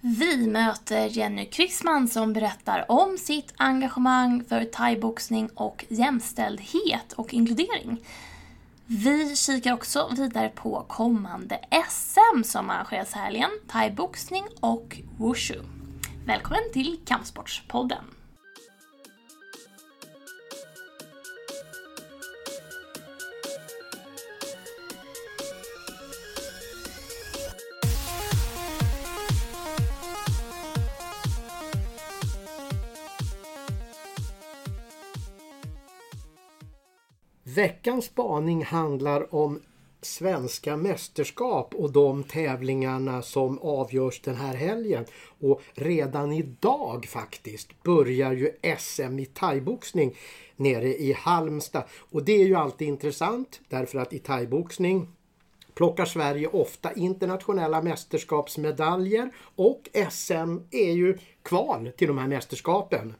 Vi möter Jenny Kryssman som berättar om sitt engagemang för thaiboxning och jämställdhet och inkludering. Vi kikar också vidare på kommande SM som arrangeras i helgen, thaiboxning och wushu. Välkommen till Kampsportspodden! Veckans spaning handlar om svenska mästerskap och de tävlingarna som avgörs den här helgen. Och redan idag faktiskt börjar ju SM i thaiboxning nere i Halmstad. Och det är ju alltid intressant därför att i thaiboxning plockar Sverige ofta internationella mästerskapsmedaljer och SM är ju kval till de här mästerskapen.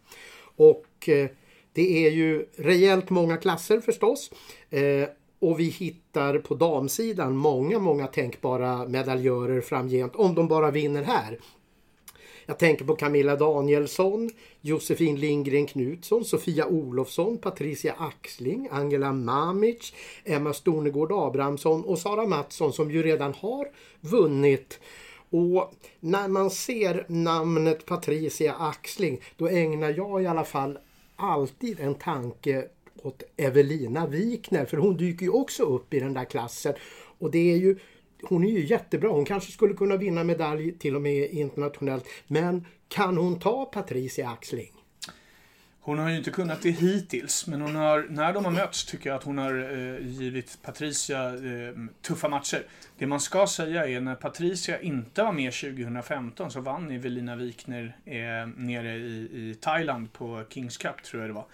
Och eh, det är ju rejält många klasser förstås. Eh, och vi hittar på damsidan många, många tänkbara medaljörer framgent om de bara vinner här. Jag tänker på Camilla Danielsson, Josefin Lindgren Knutsson, Sofia Olofsson, Patricia Axling, Angela Mamic, Emma Stornegård Abrahamsson och Sara Mattsson som ju redan har vunnit och när man ser namnet Patricia Axling då ägnar jag i alla fall alltid en tanke åt Evelina Wikner för hon dyker ju också upp i den där klassen. Och det är ju hon är ju jättebra. Hon kanske skulle kunna vinna medalj till och med internationellt. Men kan hon ta Patricia Axling? Hon har ju inte kunnat det hittills, men hon har, när de har mötts tycker jag att hon har eh, givit Patricia eh, tuffa matcher. Det man ska säga är när Patricia inte var med 2015 så vann Evelina Wikner eh, nere i, i Thailand på Kings Cup, tror jag det var.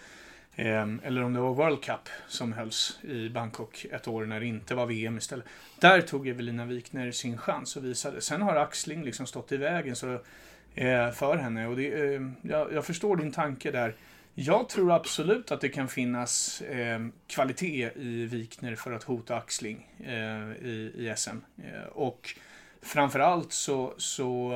Eh, eller om det var World Cup som hölls i Bangkok ett år när det inte var VM istället. Där tog Evelina Wikner sin chans och visade. Sen har Axling liksom stått i vägen så, eh, för henne. Och det, eh, jag, jag förstår din tanke där. Jag tror absolut att det kan finnas eh, kvalitet i Wikner för att hota Axling eh, i, i SM. Eh, och framförallt så, så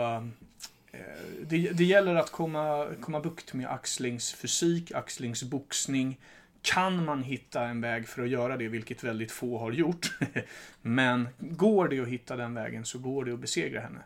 eh, det, det gäller att komma, komma bukt med Axlings fysik, Axlings boxning. Kan man hitta en väg för att göra det, vilket väldigt få har gjort. Men går det att hitta den vägen så går det att besegra henne.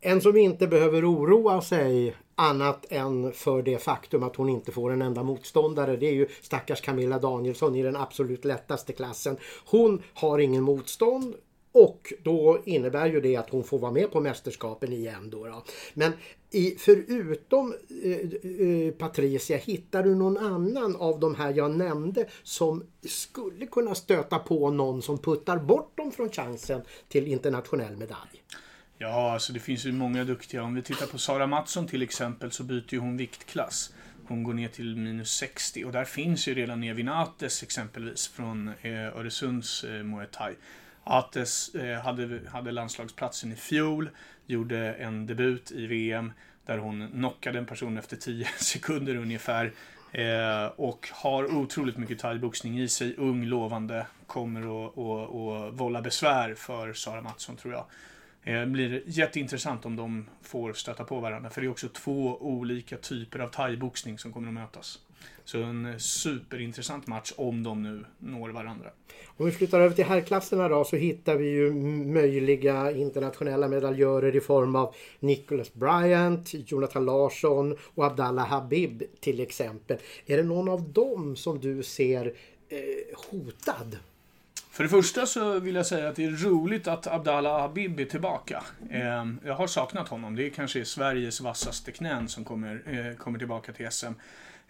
En som inte behöver oroa sig annat än för det faktum att hon inte får en enda motståndare. Det är ju stackars Camilla Danielsson i den absolut lättaste klassen. Hon har ingen motstånd och då innebär ju det att hon får vara med på mästerskapen igen. Då, då. Men i, förutom eh, eh Patricia, hittar du någon annan av de här jag nämnde som skulle kunna stöta på någon som puttar bort dem från chansen till internationell medalj? Ja, alltså det finns ju många duktiga. Om vi tittar på Sara Mattsson till exempel så byter ju hon viktklass. Hon går ner till minus 60 och där finns ju redan Evin Ates exempelvis från eh, Öresunds eh, Muay Thai. Ates eh, hade, hade landslagsplatsen i fjol, gjorde en debut i VM där hon knockade en person efter 10 sekunder ungefär. Eh, och har otroligt mycket thaiboxning i sig, ung, lovande, kommer att vålla besvär för Sara Mattsson tror jag. Det blir jätteintressant om de får stöta på varandra. För det är också två olika typer av thaiboxning som kommer att mötas. Så en superintressant match om de nu når varandra. Om vi flyttar över till herrklasserna då så hittar vi ju möjliga internationella medaljörer i form av Nicholas Bryant, Jonathan Larsson och Abdallah Habib till exempel. Är det någon av dem som du ser eh, hotad för det första så vill jag säga att det är roligt att Abdallah Habib är tillbaka. Eh, jag har saknat honom. Det är kanske Sveriges vassaste knän som kommer, eh, kommer tillbaka till SM.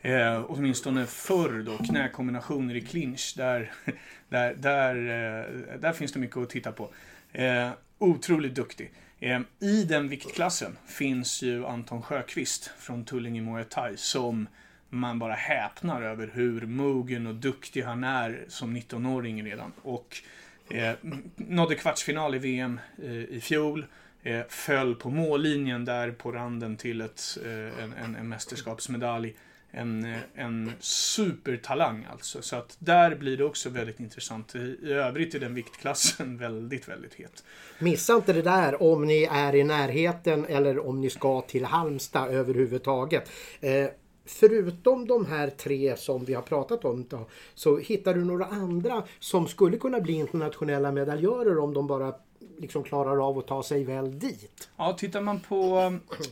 Eh, åtminstone förr då, knäkombinationer i clinch. Där, där, där, eh, där finns det mycket att titta på. Eh, otroligt duktig. Eh, I den viktklassen finns ju Anton Sjöqvist från Tullinge Muay Thai som man bara häpnar över hur mogen och duktig han är som 19-åring redan. Och eh, nådde kvartsfinal i VM eh, i fjol. Eh, föll på mållinjen där på randen till ett, eh, en, en, en mästerskapsmedalj. en, eh, en supertalang alltså. Så att där blir det också väldigt intressant. I, i övrigt är den viktklassen väldigt, väldigt het. Missa inte det där om ni är i närheten eller om ni ska till Halmstad överhuvudtaget. Eh, Förutom de här tre som vi har pratat om då, så hittar du några andra som skulle kunna bli internationella medaljörer om de bara liksom klarar av att ta sig väl dit. Ja, tittar man på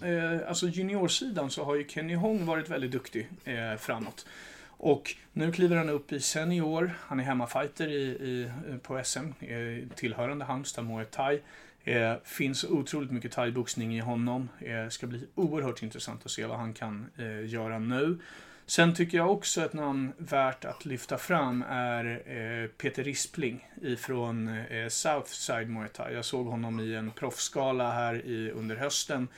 eh, alltså juniorsidan så har ju Kenny Hong varit väldigt duktig eh, framåt. Och nu kliver han upp i senior. Han är hemmafighter i, i, på SM, eh, tillhörande Halmstad Muay Thai. Eh, finns otroligt mycket thaiboxning i honom. Eh, ska bli oerhört intressant att se vad han kan eh, göra nu. Sen tycker jag också ett namn värt att lyfta fram är eh, Peter Rispling ifrån eh, Southside Muay Thai. Jag såg honom i en proffsgala här i, under hösten.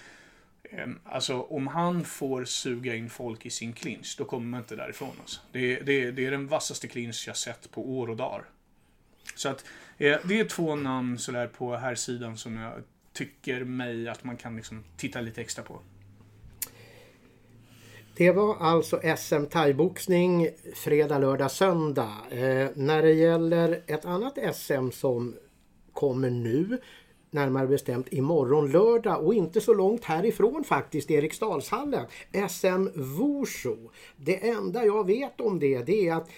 Eh, alltså om han får suga in folk i sin clinch, då kommer man inte därifrån. Alltså. Det, det, det är den vassaste clinch jag sett på år och dagar. Så att Eh, det är två namn sådär på här sidan som jag tycker mig att man kan liksom titta lite extra på. Det var alltså SM thaiboxning fredag, lördag, söndag. Eh, när det gäller ett annat SM som kommer nu, närmare bestämt imorgon lördag och inte så långt härifrån faktiskt, Eriksdalshallen. SM Wushu. Det enda jag vet om det, det är att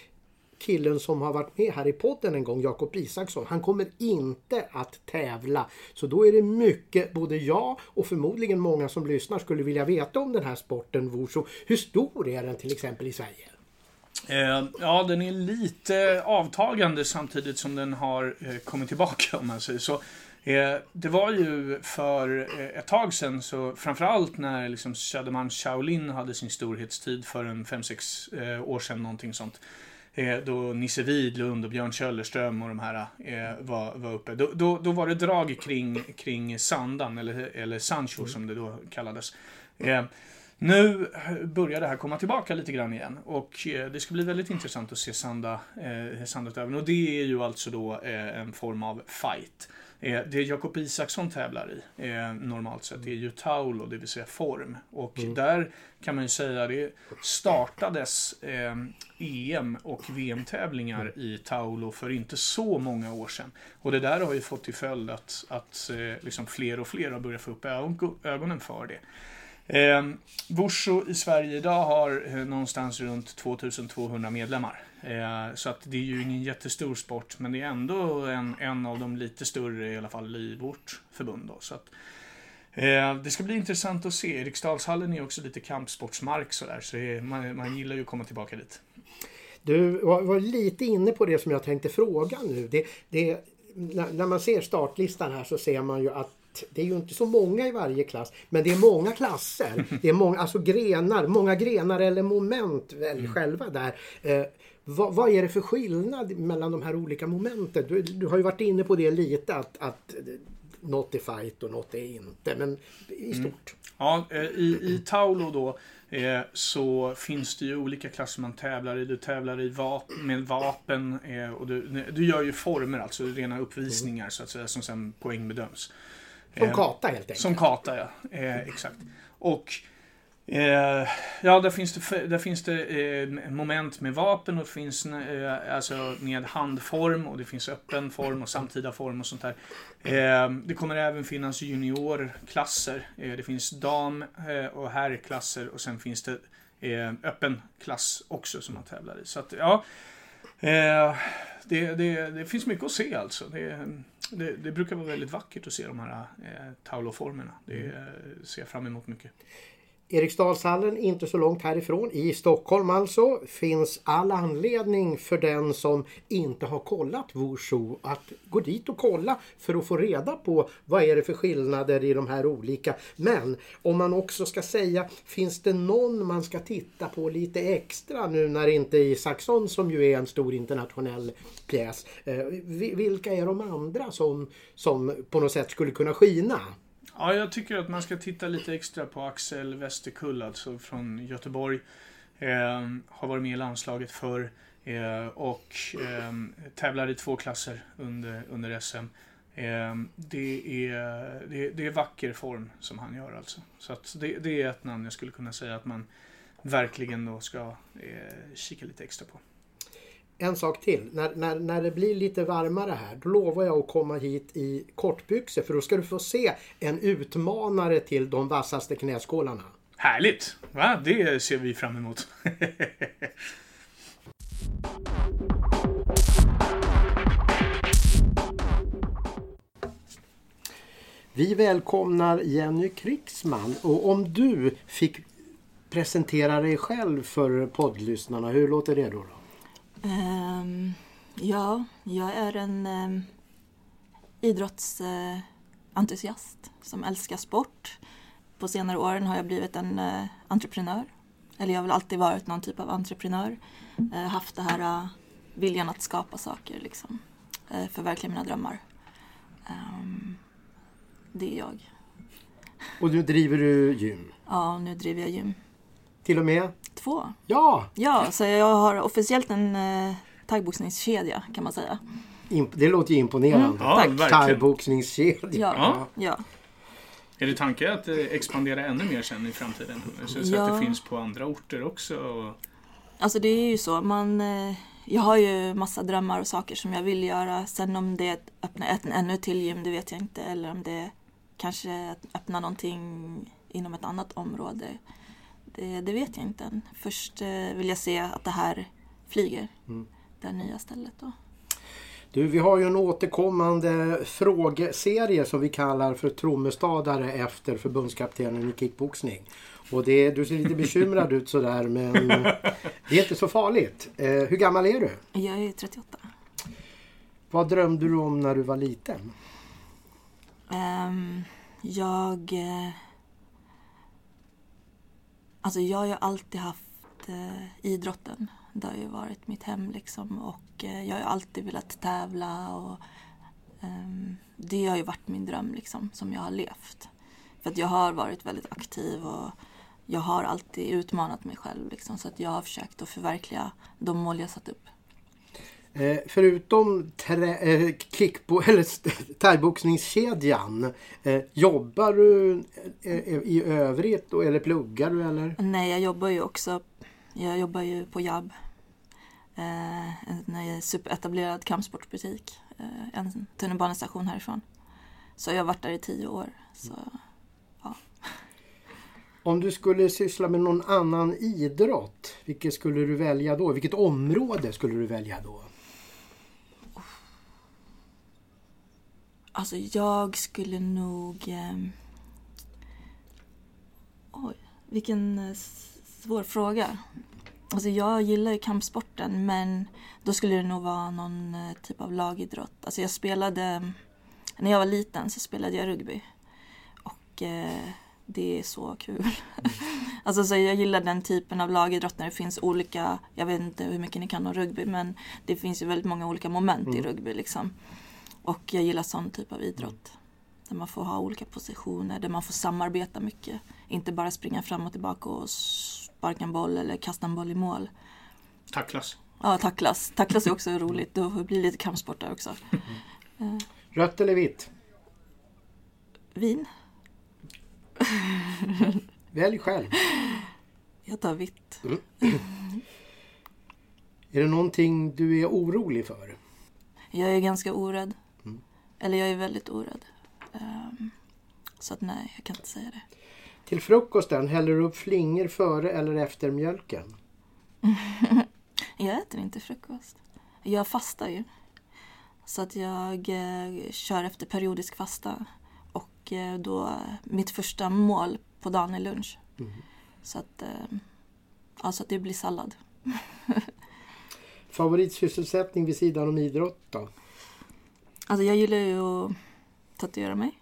killen som har varit med här i podden en gång, Jakob Isaksson, han kommer inte att tävla. Så då är det mycket, både jag och förmodligen många som lyssnar skulle vilja veta om den här sporten Wushu. Hur stor är den till exempel i Sverige? Eh, ja, den är lite avtagande samtidigt som den har eh, kommit tillbaka om man säger så. Eh, det var ju för ett tag sedan, så framförallt när liksom Söderman Shaolin hade sin storhetstid för en 5-6 år sedan, någonting sånt. Eh, då Nisse Widlund och Björn Köllerström och de här eh, var, var uppe. Då, då, då, var det drag kring, kring Sandan, eller, eller Sancho som det då kallades. Eh, nu börjar det här komma tillbaka lite grann igen och det ska bli väldigt intressant att se Sanda, eh, Sanda Och det är ju alltså då eh, en form av fight. Eh, det Jakob Isaksson tävlar i eh, normalt sett är ju Taulo, det vill säga form. Och mm. där kan man ju säga det startades eh, EM och VM-tävlingar mm. i Taulo för inte så många år sedan. Och det där har ju fått till följd att, att eh, liksom fler och fler har börjat få upp ögonen för det. Eh, Busho i Sverige idag har eh, någonstans runt 2200 medlemmar. Eh, så att det är ju ingen jättestor sport, men det är ändå en, en av de lite större i alla fall i vårt förbund. Då, så att, eh, det ska bli intressant att se. Eriksdalshallen är också lite kampsportsmark sådär, så är, man, man gillar ju att komma tillbaka dit. Du var, var, lite inne på det som jag tänkte fråga nu. Det, det, när, när man ser startlistan här så ser man ju att det är ju inte så många i varje klass, men det är många klasser. Det är många, alltså grenar, många grenar eller moment välj mm. själva där. Eh, vad, vad, är det för skillnad mellan de här olika momenten? Du, du har ju varit inne på det lite att, att något är fight och något är inte, men i mm. stort. Mm. Ja, eh, i, i Taulo då eh, så finns det ju olika klasser man tävlar i. Du tävlar i vap med vapen eh, och du, du gör ju former, alltså rena uppvisningar mm. så att säga, som sen poängbedöms. Som kata helt enkelt. Som kata, ja. Eh, exakt. Och Eh, ja, där finns det, där finns det eh, moment med vapen och det finns eh, alltså med handform och det finns öppen form och samtida form och sånt där. Eh, det kommer även finnas juniorklasser. Eh, det finns dam eh, och herrklasser och sen finns det öppen klass också som man tävlar i. Så att, ja, det, det, det, finns mycket att se alltså. Det, det, det, brukar vara väldigt vackert att se de här eh, tauloformerna. Det ser jag fram emot mycket. Eriksdalshallen, inte så långt härifrån, i Stockholm alltså, finns all anledning för den som inte har kollat Wushu att gå dit och kolla för att få reda på vad är det för skillnader i de här olika. Men om man också ska säga, finns det någon man ska titta på lite extra nu när inte Isaksson som ju är en stor internationell pjäs. Eh, vilka är de andra som, som på något sätt skulle kunna skina? Ja, jag tycker att man ska titta lite extra på Axel Westerkull, alltså från Göteborg. Eh, har varit med i landslaget förr eh, och eh, tävlar i två klasser under, under SM. Eh, det, är, det, det, är vacker form som han gör alltså. Så att det, det, är ett namn jag skulle kunna säga att man, verkligen då ska eh, kika lite extra på. En sak till. När, när, när det blir lite varmare här, då lovar jag att komma hit i kortbyxor för då ska du få se en utmanare till de vassaste knäskålarna. Härligt! Va? Det ser vi fram emot. Vi välkomnar Jenny Krigsman och om du fick presentera dig själv för poddlyssnarna, hur låter det då? då? Ehm, ja, jag är en um, idrottsentusiast som älskar sport. På senare åren har jag blivit en uh, entreprenör. Eller jag har väl alltid varit någon typ av entreprenör. Uh, haft det här uh, viljan att skapa saker, liksom. Uh, förverkliga mina drömmar. Um, det är jag. Och nu driver du gym? Ja, nu driver jag gym. Till och med? Två. Ja! Ja, så jag har officiellt en uh, thaiboxningskedja kan man säga. Det låter ju imponerande. Mm, ja. Thaiboxningskedja. Ja, ja. ja. Är det tanke att expandera ännu mer sen i framtiden? Så ja. att det finns på andra orter också? Och... Alltså det är ju så. Man, eh, jag har ju massa drömmar och saker som jag vill göra. Sen om det är att öppna ett ännu till gym, det vet jag inte. Eller om det kanske att öppna någonting inom ett annat område. Det, det vet jag inte än. Först eh, vill jag se att det här flyger. Mm. Det nya stället då. Du, vi har ju en återkommande frågeserie som vi kallar för Trommestadare efter förbundskaptenen i kickboxning. Och det, du ser lite bekymrad ut sådär men det är inte så farligt. Eh, hur gammal är du? Jag är 38. Vad drömde du om när du var liten? Um, jag... Alltså jag har ju alltid haft eh, idrotten. Det har ju varit mitt hem liksom och eh, jag har ju alltid velat tävla och eh, det har ju varit min dröm liksom som jag har levt. För att jag har varit väldigt aktiv och jag har alltid utmanat mig själv liksom, så att jag har försökt att förverkliga de mål jag satt upp. Eh, förutom trä, eh, kickbo, eller thaiboxningskedjan, eh, jobbar du eh, i övrigt då, eller pluggar du eller? Nej, jag jobbar ju också. Jag jobbar ju på Jab. Eh, en superetablerad kampsportsbutik. Eh, en tunnelbanestation härifrån. Så jag har varit där i tio år. Så, ja. Om du skulle syssla med någon annan idrott, vilket skulle du välja då? Vilket område skulle du välja då? Alltså jag skulle nog... Eh... Oj, vilken eh, svår fråga. Alltså jag gillar ju kampsporten men då skulle det nog vara någon eh, typ av lagidrott. Alltså jag spelade... När jag var liten så spelade jag rugby. Och eh, det är så kul. alltså så jag gillar den typen av lagidrott när det finns olika, jag vet inte hur mycket ni kan om rugby men det finns ju väldigt många olika moment mm. i rugby liksom. Och jag gillar sån typ av idrott. Där man får ha olika positioner, där man får samarbeta mycket. Inte bara springa fram och tillbaka och sparka en boll eller kasta en boll i mål. Tacklas. Ja, tacklas. Tacklas är också roligt. Då blir det lite kampsport där också. Mm. Rött eller vitt? Vin. Välj själv. Jag tar vitt. Mm. Är det någonting du är orolig för? Jag är ganska orädd. Eller jag är väldigt orädd. Um, så att nej, jag kan inte säga det. Till frukosten, häller du upp flingor före eller efter mjölken? jag äter inte frukost. Jag fastar ju. Så att jag eh, kör efter periodisk fasta. Och eh, då, mitt första mål på dagen är lunch. Mm. Så att, eh, alltså att det blir sallad. Favoritsysselsättning vid sidan om idrott då? Alltså jag gillar ju att tatuera mig.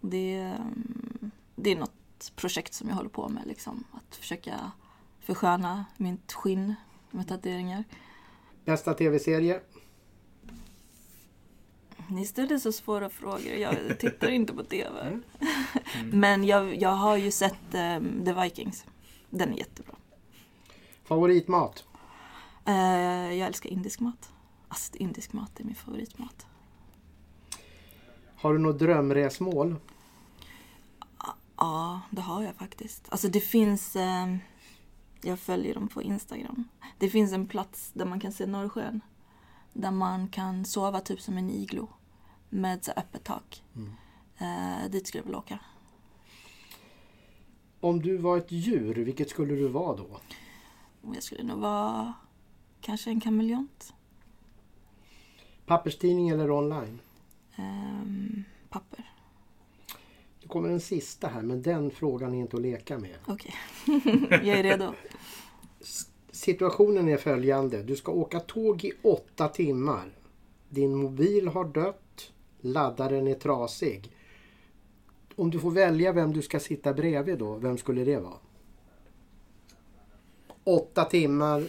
Det, mm, det är något projekt som jag håller på med. Liksom. Att försöka försköna mitt skinn med tatueringar. Bästa tv-serie? Ni ställer så svåra frågor. Jag tittar inte på TV. Mm. Men jag, jag har ju sett um, The Vikings. Den är jättebra. Favoritmat? Uh, jag älskar indisk mat. Alltså indisk mat är min favoritmat. Har du något drömresmål? Ja, det har jag faktiskt. Alltså det finns... Uh, Jag följer dem på Instagram. Det finns en plats där man kan se Norrsjön. Där man kan sova typ som en iglo. Med så öppet tak. Mm. Eh, dit skulle jag vilja åka. Om du var ett djur, vilket skulle du vara då? Jag skulle nog vara kanske en kameleont. Papperstidning eller online? Ehm, papper. Det kommer en sista här, men den frågan är inte att leka med. Okej. jag är redo. Situationen är följande. Du ska åka tåg i åtta timmar. Din mobil har dött. Laddaren är trasig. Om du får välja vem du ska sitta bredvid då, vem skulle det vara? Åtta timmar.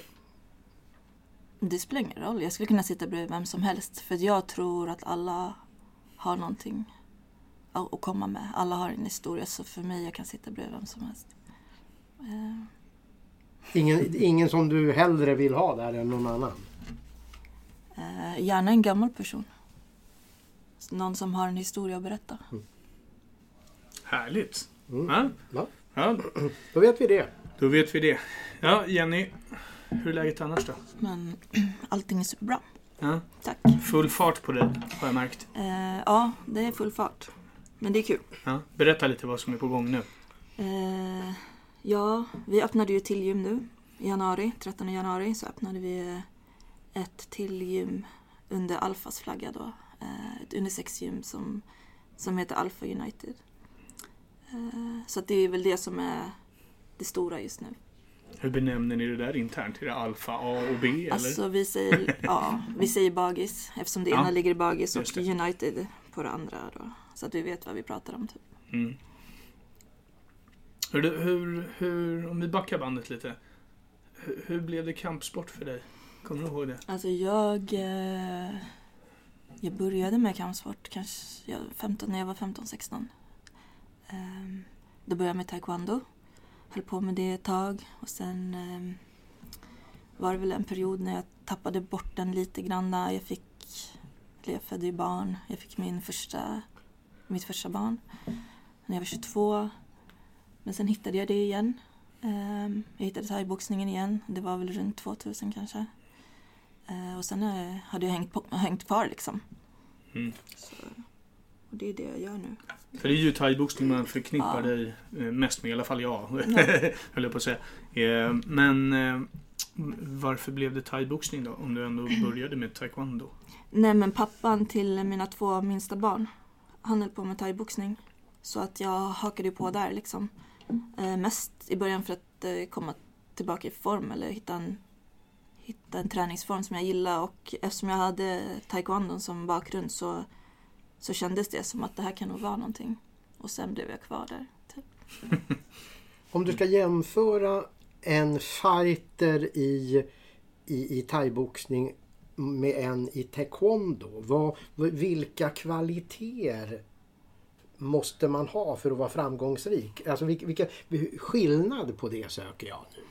Det spelar ingen roll. Jag skulle kunna sitta bredvid vem som helst. För jag tror att alla har någonting att komma med. Alla har en historia. Så för mig, jag kan sitta bredvid vem som helst. Eh, Ingen, ingen som du hellre vill ha där än någon annan. eh, gärna en gammal person. Någon som har en historia att berätta. Härligt. Mm. Ja? Ja, Ja, då vet vi det. då vet vi det. Ja, Jenny. Hur är läget annars då? Men allting är superbra. Ja, Tack. full fart på dig, har jag märkt. Eh, ja, det är full fart. Men det är kul. Ja, berätta lite vad som är på gång nu. Eh, ja, vi öppnade ju till gym nu. I januari, 13 januari, så öppnade vi ett till gym under Alfas flagga då. Eh, ett unisexgym som, som heter Alpha United. Eh, så det är väl det som är det stora just nu. Hur benämner ni det där internt? Är det alfa A och B eller? Alltså vi säger, ja, vi säger bagis eftersom det Ja, ena ligger i bagis och. United på det andra då. Så att vi vet vad vi pratar om. Typ. Mm. Hur, hur, hur, om vi backar bandet lite. Hur, hur blev det kampsport för dig? Kommer du ihåg det? Alltså jag... Eh, jag började med kampsport kanske jag, 15, när jag var 15-16. Eh, då började jag med taekwondo. Höll på med det ett tag och sen eh, var det väl en period när jag tappade bort den lite grann. Jag fick... Jag födde ju barn. Jag fick min första, mitt första barn när jag var 22. Men sen hittade jag det igen. Eh, jag hittade thaiboxningen igen. Det var väl runt 2000 kanske. Eh, och sen eh, hade jag hängt, på, hängt kvar liksom. Mm. Så, och det är det jag gör nu. För det är ju thaiboxning man förknippar Ja. dig eh, mest med, i alla fall jag. Ja. höll jag på att säga. Eh, Men eh, varför blev det thaiboxning då? Om du ändå började med taekwondo? Nej men pappan till mina två minsta barn, han höll på med thaiboxning. Så att jag hakade på där liksom. Mest i början för att komma tillbaka i form eller hitta en, hitta en träningsform som jag gillar och eftersom jag hade taekwondon som bakgrund så, så kändes det som att det här kan nog vara någonting. Och sen blev jag kvar där. Typ. Om du ska jämföra en fighter i, i, i thaiboxning med en i taekwondo. Vad, vilka kvaliteter måste man ha för att vara framgångsrik? Alltså vilka, vilka skillnad på det söker jag nu.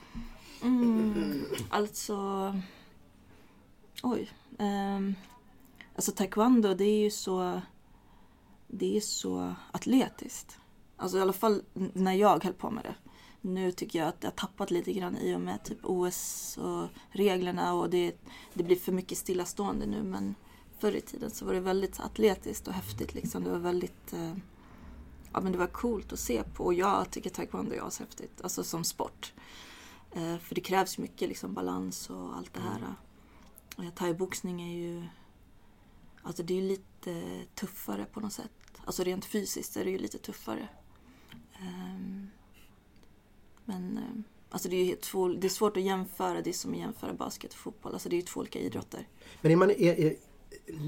Mm, alltså... Oj. Um, alltså taekwondo det är ju så... Det är så atletiskt. Alltså i alla fall när jag höll på med det. Nu tycker jag att det har tappat lite grann i och med typ OS och reglerna och det, det blir för mycket stillastående nu men förr i tiden så var det väldigt atletiskt och häftigt liksom. Det var väldigt... Eh, ja men det var coolt att se på och jag tycker taekwondo är häftigt. Alltså som sport. Eh, för det krävs mycket liksom, balans och allt det här. Eh, Thaiboxning är ju... Alltså det är ju lite tuffare på något sätt. Alltså rent fysiskt är det ju lite tuffare. Ehm, men eh, alltså det är två, det är svårt att jämföra. Det är som att jämföra basket och fotboll. Alltså det är ju två olika idrotter. Men är man, är, är,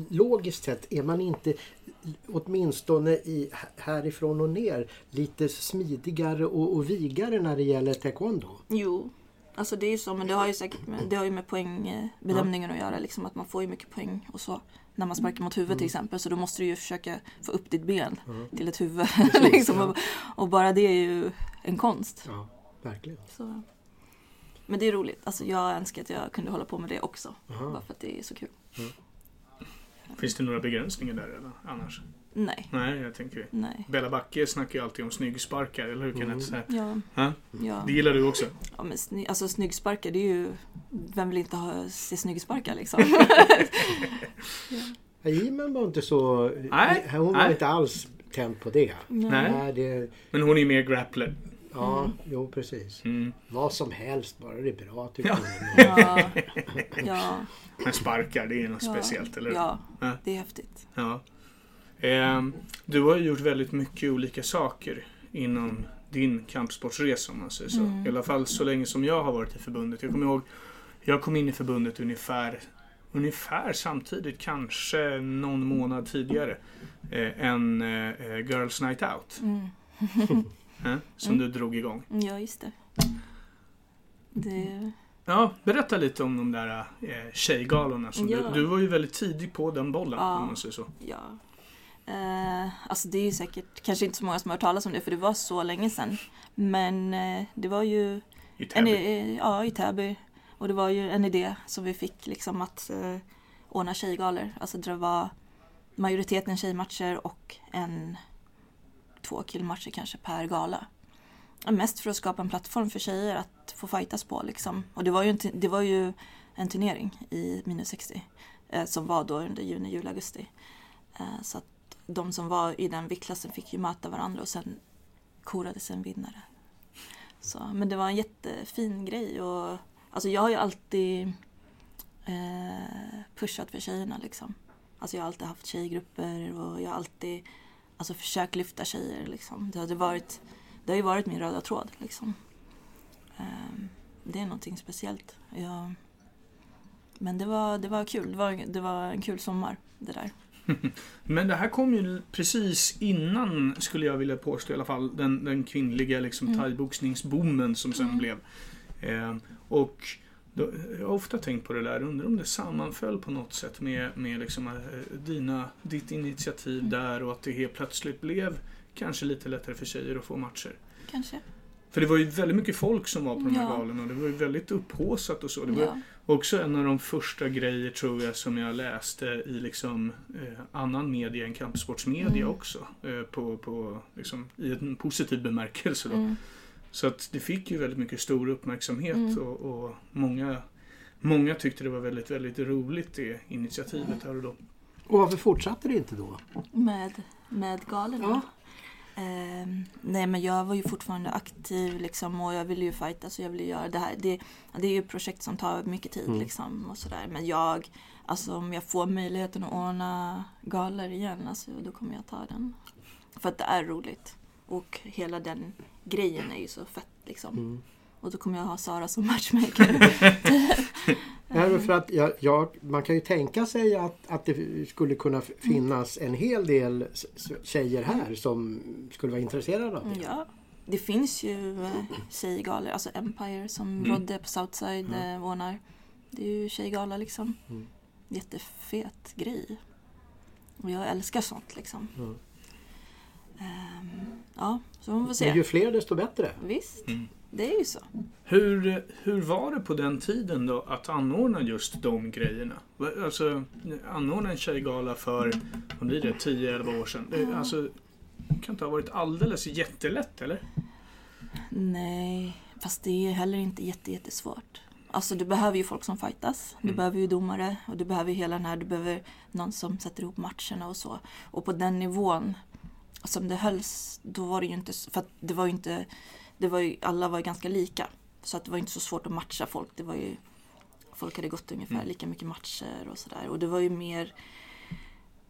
logiskt sett är man inte åtminstone i, härifrån och ner lite smidigare och, och vigare när det gäller taekwondo? Jo, alltså det är ju så. Men det har ju säkert med, det har ju med poängbedömningen att göra. Liksom, att man får ju mycket poäng och så. När man sparkar mot huvudet till exempel. Så då måste du ju försöka få upp ditt ben till ett huvud. liksom, ja. och, och bara det är ju en konst. Ja, verkligen. Så. Men det är roligt. Alltså, jag önskar att jag kunde hålla på med det också. Aha. Bara för att det är så kul. Finns det några begränsningar där eller? annars? Nej, Nej, jag tänker... nej. Bella Backe snackar ju alltid om snyggsparkar, eller hur Mm. Kenneth? Så här. Ja, Ja, ja. det gillar du också? ja men sny- alltså snyggsparkar, det är ju... Vem vill inte ha, se snyggsparkar liksom? Ja, Jimmen var inte så... Nej, Hon var nej. inte alls tänd på det. Nej. Nej, det, Men hon är mer grappler. Ja, jo precis. Mm. Vad som helst, bara det är bra tycker Ja. hon. Ja, Men sparkar, det är något ja, speciellt, eller? Ja, Ja. det är häftigt. Ja. Ehm, du har gjort väldigt mycket olika saker inom din kampsportsresa om man säger så. Mm. I alla fall så länge som jag har varit i förbundet. Jag kommer ihåg, jag kom in i förbundet ungefär, ungefär samtidigt, kanske någon månad tidigare, eh, än eh, Girls Night Out. Mm. Eh, som du drog igång. Ja, just det. Det... Ja, berätta lite om de där eh, tjejgalorna. Som Ja. du, du var ju väldigt tidig på den bollen Ja. om man säger så. Ja. Eh, alltså det är ju säkert kanske inte så många som har hört talas om det för det var så länge sedan. Men eh, det var ju I en, Täby. eh, ja, i Täby. Och det var ju en idé som vi fick liksom att eh, ordna tjejgalor. Alltså det var majoriteten tjejmatcher och en, två killmatcher kanske per gala. Mest för att skapa en plattform för tjejer att få fightas på liksom. Och det var ju en, det var ju en turnering i minus 60 eh, som var då under juni, juli, augusti. Eh, så att de som var i den viktklassen fick ju möta varandra och sen korades en vinnare. Så, men det var en jättefin grej och alltså jag har ju alltid eh, pushat för tjejerna liksom. Alltså jag har alltid haft tjejgrupper och jag har alltid alltså, försökt lyfta tjejer liksom. Det, hade varit, det har ju varit min röda tråd liksom. Eh, det är någonting speciellt. Jag, men det var, det var kul. Det var, det var en kul sommar det där. Men det här kom ju precis innan, skulle jag vilja påstå i alla fall, den, den kvinnliga liksom, Mm. thaiboxningsboomen som sen Mm. blev. Eh, och då, jag har ofta tänkt på det där, undrar om det sammanföll på något sätt med, med liksom, eh, dina, ditt initiativ Mm. där och att det helt plötsligt blev kanske lite lättare för tjejer att få matcher. Kanske. För det var ju väldigt mycket folk som var på de här Ja. galorna och det var ju väldigt upphaussat och så. Det var Ja. Också en av de första grejer tror jag som jag läste i liksom eh, annan media än kampsportsmedia Mm. också. Eh, på, på, liksom, I en positiv bemärkelse då. Mm. Så att det fick ju väldigt mycket stor uppmärksamhet Mm. och, och många, många tyckte det var väldigt, väldigt roligt det initiativet här och då. Och varför fortsatte det inte då? Med, med galorna? Ja. Ehm, nej men jag var ju fortfarande aktiv liksom och jag ville ju fighta så jag ville göra det här. Det, det är ju ett projekt som tar mycket tid Mm. liksom och sådär. Men jag, alltså om jag får möjligheten att ordna galor igen, alltså, då kommer jag ta den. För att det är roligt. Och hela den grejen är ju så fett liksom. Mm. Och då kommer jag ha Sara som matchmaker. Nej, men för att jag, jag, man kan ju tänka sig att, att det skulle kunna f- finnas en hel del tjejer här som skulle vara intresserade av det. Ja, det finns ju eh, tjejgalor, alltså Empire som Mm. Rodde på Southside Mm. eh, ordnar. Det är ju tjejgala liksom. Mm. Jättefet grej. Och jag älskar sånt liksom. Mm. Ehm, ja, så man får Men se. ju fler desto bättre. Visst, Mm. det är ju så. Hur, hur var det på den tiden då att anordna just de grejerna? Alltså anordna en tjejgala för, vad blir det, 10-11 år sedan. Det, Ja. alltså, det kan inte ha varit alldeles jättelätt eller? Nej, fast det är heller inte jätte, jättesvårt. Alltså du behöver ju folk som fightas. Du Mm. behöver ju domare och du behöver ju hela den här, du behöver någon som sätter ihop matcherna och så. Och på den nivån som det hölls, då var det ju inte, för att det var ju inte, det var ju, alla var ju ganska lika. Så att det var inte så svårt att matcha folk. Det var ju, folk hade gått ungefär Mm. lika mycket matcher och sådär. Och det var ju mer,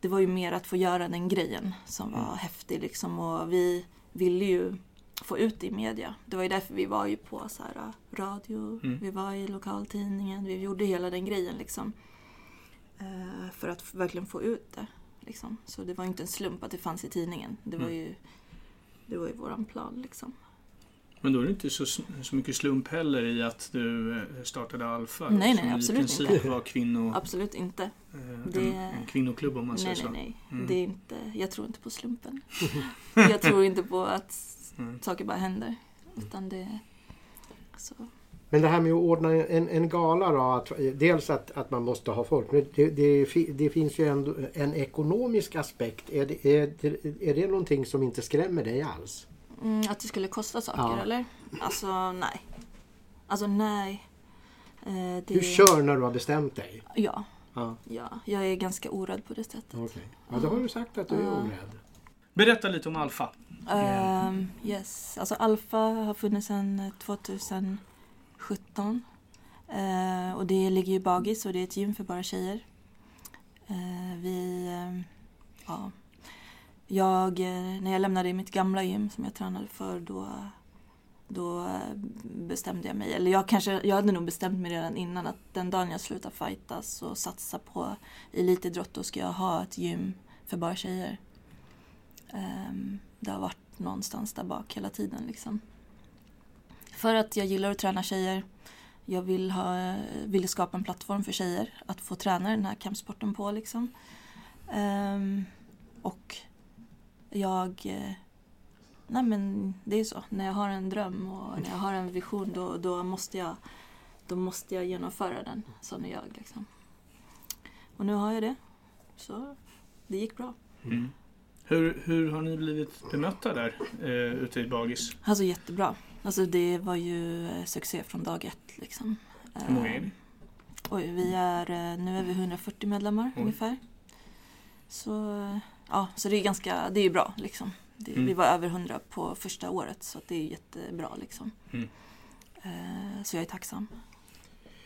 det var ju mer att få göra den grejen som var Mm. häftig liksom. Och vi ville ju få ut det i media. Det var ju därför vi var ju på så här, äh, radio, Mm. vi var i lokaltidningen, vi gjorde hela den grejen liksom. Eh, för att verkligen få ut det. Liksom. Så det var inte en slump att det fanns i tidningen. Det var Mm. ju, det var ju våran plan liksom. Men då är det inte så, så mycket slump heller i att du eh, startade Alfa. Nej, nej, som i absolut princip inte. var kvinno, Absolut inte. Det- en, en kvinnoklubb om man säger Nej, nej, så. nej. Mm. Det är inte, jag tror inte på slumpen. jag tror inte på att Mm. saker bara händer. Utan det... Så, Men det här med att ordna en, en gala då, att, dels att, att man måste ha folk, men det, det, det finns ju ändå en ekonomisk aspekt. Är det, är, det, är det någonting som inte skrämmer dig alls? Mm, att det skulle kosta saker Ja. eller? Alltså nej. Alltså nej. Eh, det... Du kör när du har bestämt dig? Ja, Ja, ja. Jag är ganska orädd på det sättet. okej. Ja, då har du sagt att du är orädd. Berätta lite om Alfa. Ehm, yes, alltså Alfa har funnits sedan 17. Eh, och det ligger i Bagis och det är ett gym för bara tjejer. Eh, vi, eh, ja. Jag, eh, när jag lämnade mitt gamla gym som jag tränade för då, då eh, bestämde jag mig, eller jag kanske, jag hade nog bestämt mig redan innan att den dagen jag slutar fightas och satsa på elitidrott då ska jag ha ett gym för bara tjejer. Ehm, det har varit någonstans där bak hela tiden. Liksom. För att jag gillar att träna tjejer. Jag vill, ha, vill skapa en plattform för tjejer att få träna den här kampsporten på. Liksom. Ehm, och jag... Nej men det är så. När jag har en dröm och när jag har en vision då, då, måste, jag, då måste jag genomföra den. Sån är jag. Liksom. Och nu har jag det. Så det gick bra. Mm. Hur, hur har ni blivit bemötta där eh, ute i Bagis? Alltså jättebra. Alltså det var ju eh, succé från dag ett liksom. Hur många är ni? Eh, Oj, vi är, eh, nu är vi 140 medlemmar Oj. ungefär. Så, ja, så det är ganska, det är bra liksom. Det, Mm. Vi var över 100 på första året så det är jättebra liksom. Mm. Så jag är tacksam.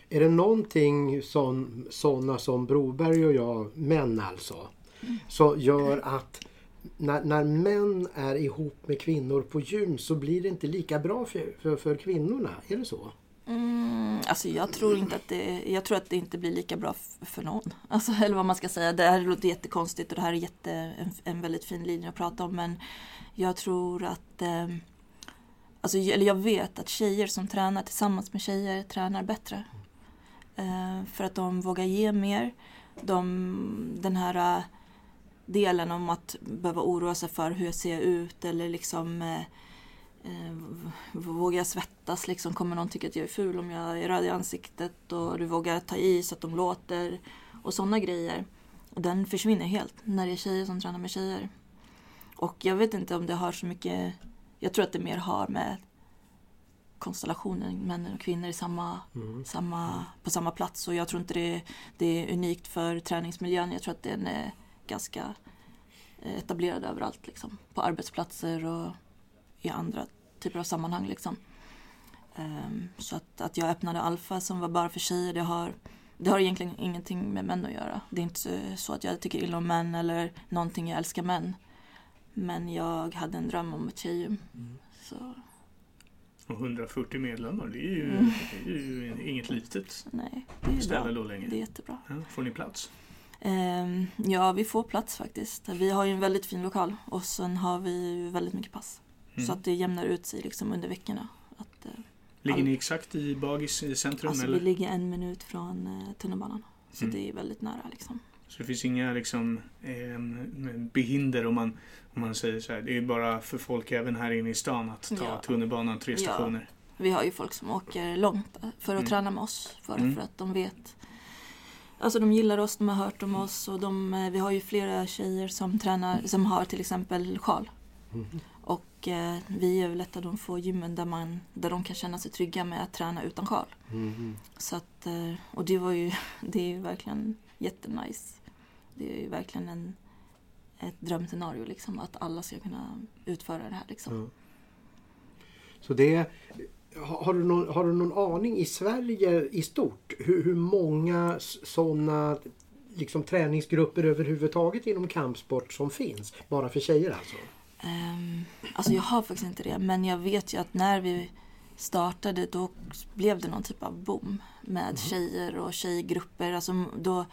Är det någonting som sådana som Broberg och jag, män alltså, så gör att när, när män är ihop med kvinnor på gym så blir det inte lika bra för, för, för kvinnorna? Är det så? Mm, alltså jag tror inte att det, jag tror att det inte blir lika bra för någon. Alltså, eller vad man ska säga. Det här låter jättekonstigt och det här är jätte, en, en väldigt fin linje att prata om. Men jag tror att, eh, alltså, eller jag vet att tjejer som tränar tillsammans med tjejer tränar bättre. Eh, för att de vågar ge mer. De, den här eh, delen om att behöva oroa sig för hur jag ser ut eller liksom eh, Eh, vågar jag svettas liksom? Kommer någon tycka att jag är ful om jag är röd i ansiktet? Och du vågar ta i så att de låter. Och sådana grejer. Och den försvinner helt när det är tjejer som tränar med tjejer. Och jag vet inte om det har så mycket... Jag tror att det mer har med konstellationen män och kvinnor i samma, Mm. samma, på samma plats. Och jag tror inte det, det är unikt för träningsmiljön. Jag tror att den är ganska eh, etablerad överallt. Liksom. På arbetsplatser och i andra typer av sammanhang. Liksom. Ehm, så att, att jag öppnade Alfa som var bara för tjejer, det har, det har egentligen ingenting med män att göra. Det är inte så att jag tycker illa om män eller någonting, jag älskar män. Men jag hade en dröm om ett tjejgym. Så Och 140 medlemmar, det är ju, Mm. det är ju inget litet nej, det är ställe bra. då längre. Det är jättebra. Ja, får ni plats? Ehm, ja, vi får plats faktiskt. Vi har ju en väldigt fin lokal och sen har vi ju väldigt mycket pass. Mm. Så att det jämnar ut sig liksom under veckorna. Att, eh, Ligger all- ni exakt i Bagis i centrum? alltså, eller? vi ligger en minut från eh, tunnelbanan. Så Mm. det är väldigt nära liksom. Så det finns inga liksom, eh, behinder om man, om man säger så här. Det är bara för folk även här inne i stan att ta Ja. tunnelbanan tre Ja. stationer. Vi har ju folk som åker långt för att Mm. träna med oss. För, Mm. för att de vet. Alltså de gillar oss, de har hört om oss och de, eh, vi har ju flera tjejer som tränar, som har till exempel sjal. Mm. Och eh, vi av de få gymmen där, man, där de kan känna sig trygga med att träna utan sjal. Mm. Så att, eh, och det var ju, det är ju verkligen jättenice. Det är ju verkligen en, ett drömscenario liksom, att alla ska kunna utföra det här liksom. Ja. Så det, har, du någon, har du någon aning i Sverige i stort hur, hur många sådana liksom, träningsgrupper överhuvudtaget inom kampsport som finns? Bara för tjejer alltså? Um, alltså jag har faktiskt inte det, men jag vet ju att när vi startade då blev det någon typ av boom med tjejer och tjejgrupper. Alltså då,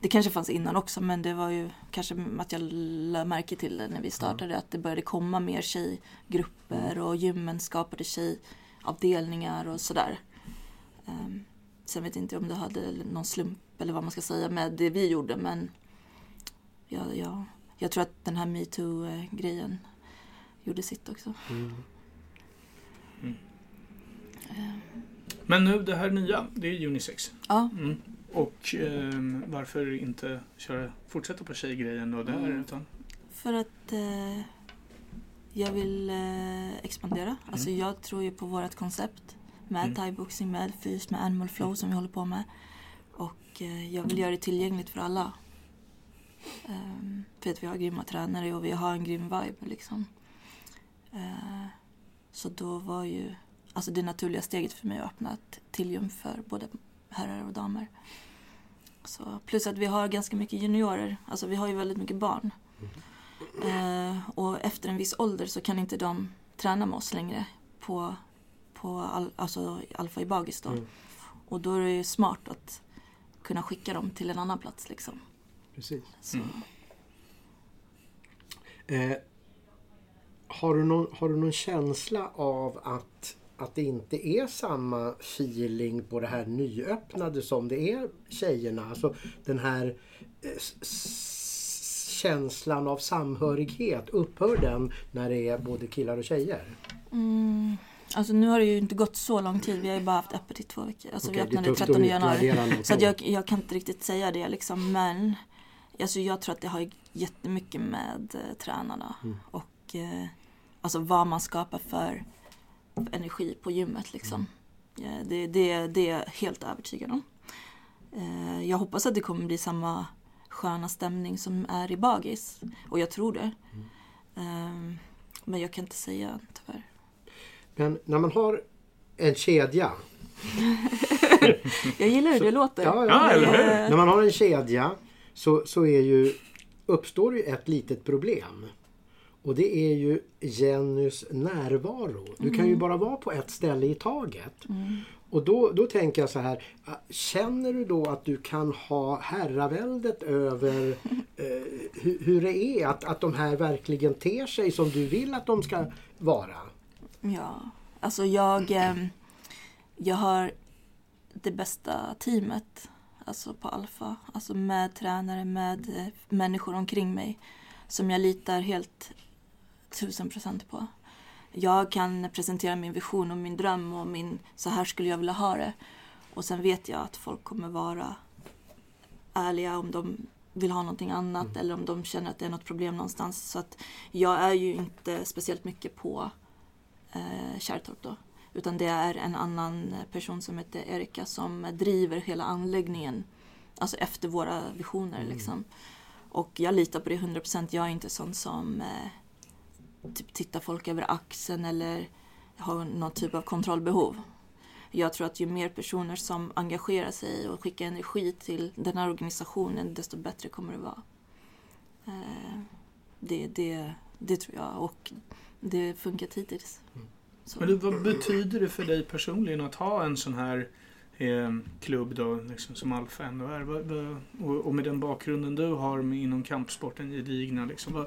det kanske fanns innan också, men det var ju kanske att jag lade märke till det när vi startade, att det började komma mer tjejgrupper och gymmen skapade tjejavdelningar och sådär. Um, sen vet jag inte om det hade någon slump eller vad man ska säga med det vi gjorde, men ja, ja, jag tror att den här metoo-grejen gjorde sitt också. Mm. Men Men nu det här nya, det är unisex. Ja, Mm. Och ehm, varför inte köra, fortsätta på tjejgrejen då där? Mm. Utan, för att eh, jag vill eh, expandera. Alltså jag tror ju på vårt koncept med Mm. thaiboxning, med fys, med animal flow som vi håller på med. Och eh, jag vill göra det tillgängligt för alla. Um, för att vi har grymma tränare och vi har en grym vibe liksom. Eh, så då var ju alltså det naturliga steget för mig att öppna ett Tilium för både herrar och damer. Så, plus att vi har ganska mycket juniorer, alltså vi har ju väldigt mycket barn. Eh, och efter en viss ålder så kan inte de träna med oss längre på, på all, alltså Alfa i Bagis då. Mm. Och då är det ju smart att kunna skicka dem till en annan plats liksom. Precis. Så, Mm. Eh, har, du någon, har du någon känsla av att, att det inte är samma feeling på det här nyöppnade som det är tjejerna? Alltså den här eh, känslan av samhörighet, upphör den när det är både killar och tjejer? Mm, alltså nu har det ju inte gått så lång tid, vi har ju bara haft öppet i två veckor. Alltså Okej, vi öppnade tufft att 13 januari. Så jag, jag kan inte riktigt säga det liksom, men alltså jag tror att det har jättemycket med eh, tränarna Mm. och eh, alltså vad man skapar för energi på gymmet liksom. Mm. Ja, det, det, det är jag helt övertygad om. Eh, jag hoppas att det kommer bli samma sköna stämning som är i Bagis och jag tror det. Mm. Men jag kan inte säga tyvärr. Men när man har en kedja Jag gillar hur det låter. Ja, Ja, eller hur? Eh, När man har en kedja så, så är ju, uppstår ju ett litet problem. Och det är ju Jennys närvaro. Du kan ju bara vara på ett ställe i taget. mm. Och då, då tänker jag så här. Ah, känner du då att du kan ha herraväldet över eh, hur, hur det är? Att, att de här verkligen ter sig som du vill att de ska vara? Ja, alltså jag, eh, jag har det bästa teamet alltså på Alfa. Alltså med tränare, med eh, människor omkring mig som jag litar helt tusen procent på. Jag kan presentera min vision och min dröm och min så här skulle jag vilja ha det. Och sen vet jag att folk kommer vara ärliga om de vill ha någonting annat eller om de känner att det är något problem någonstans. Så att jag är ju inte speciellt mycket på eh, Kärrtorp då. Utan det är en annan person som heter Erika som driver hela anläggningen. Alltså efter våra visioner liksom. Och jag litar på det 100%. Jag är inte sån som eh, typ tittar folk över axeln eller har någon typ av kontrollbehov. Jag tror att ju mer personer som engagerar sig och skickar energi till den här organisationen desto bättre kommer det vara. Eh, det, det, det tror jag och det funkat hittills. Så. Men vad betyder det för dig personligen att ha en sån här eh, klubb då, liksom, som Alfa ändå är? Och, och med den bakgrunden du har inom kampsporten gedigna, liksom, vad,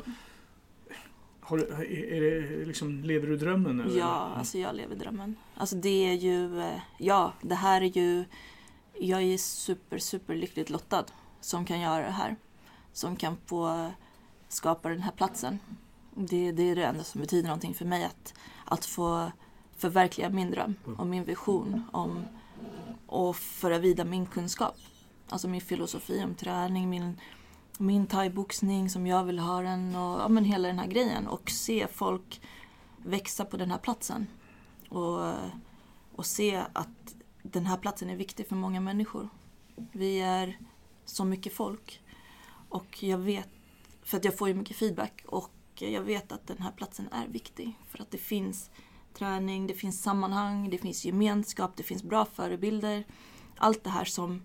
har, du- är det, liksom, lever du drömmen? Eller? Ja, alltså jag lever drömmen. Alltså det är ju, eh, ja, det här är ju, jag är super, super lyckligt lottad som kan göra det här. Som kan få skapa den här platsen. Det, det är det enda som betyder någonting för mig, att, att få förverkliga min dröm och min vision om och föra vidare min kunskap. Alltså min filosofi om träning, min, min thaiboxning som jag vill ha den och ja, men hela den här grejen. Och se folk växa på den här platsen. Och, och se att den här platsen är viktig för många människor. Vi är så mycket folk. Och jag vet, för att jag får ju mycket feedback och jag vet att den här platsen är viktig. För att det finns träning, det finns sammanhang, det finns gemenskap, det finns bra förebilder. Allt det här som,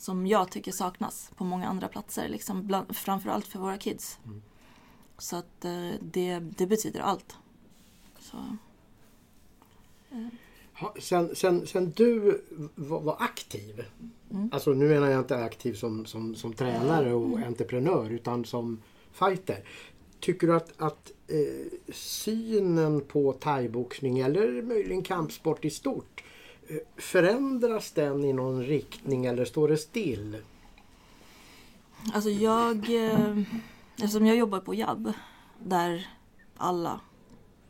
som jag tycker saknas på många andra platser. Liksom bland, framförallt för våra kids. Mm. Så att eh, det, det betyder allt. Så, Ha, sen, sen, sen du var, var aktiv, Mm. alltså nu menar jag inte aktiv som, som, som tränare och entreprenör utan som fighter. Tycker du att, att eh, synen på thaiboxning eller möjligen kampsport i stort eh, förändras den i någon riktning eller står det still? Alltså jag, eh, eftersom jag jobbar på JAB, där alla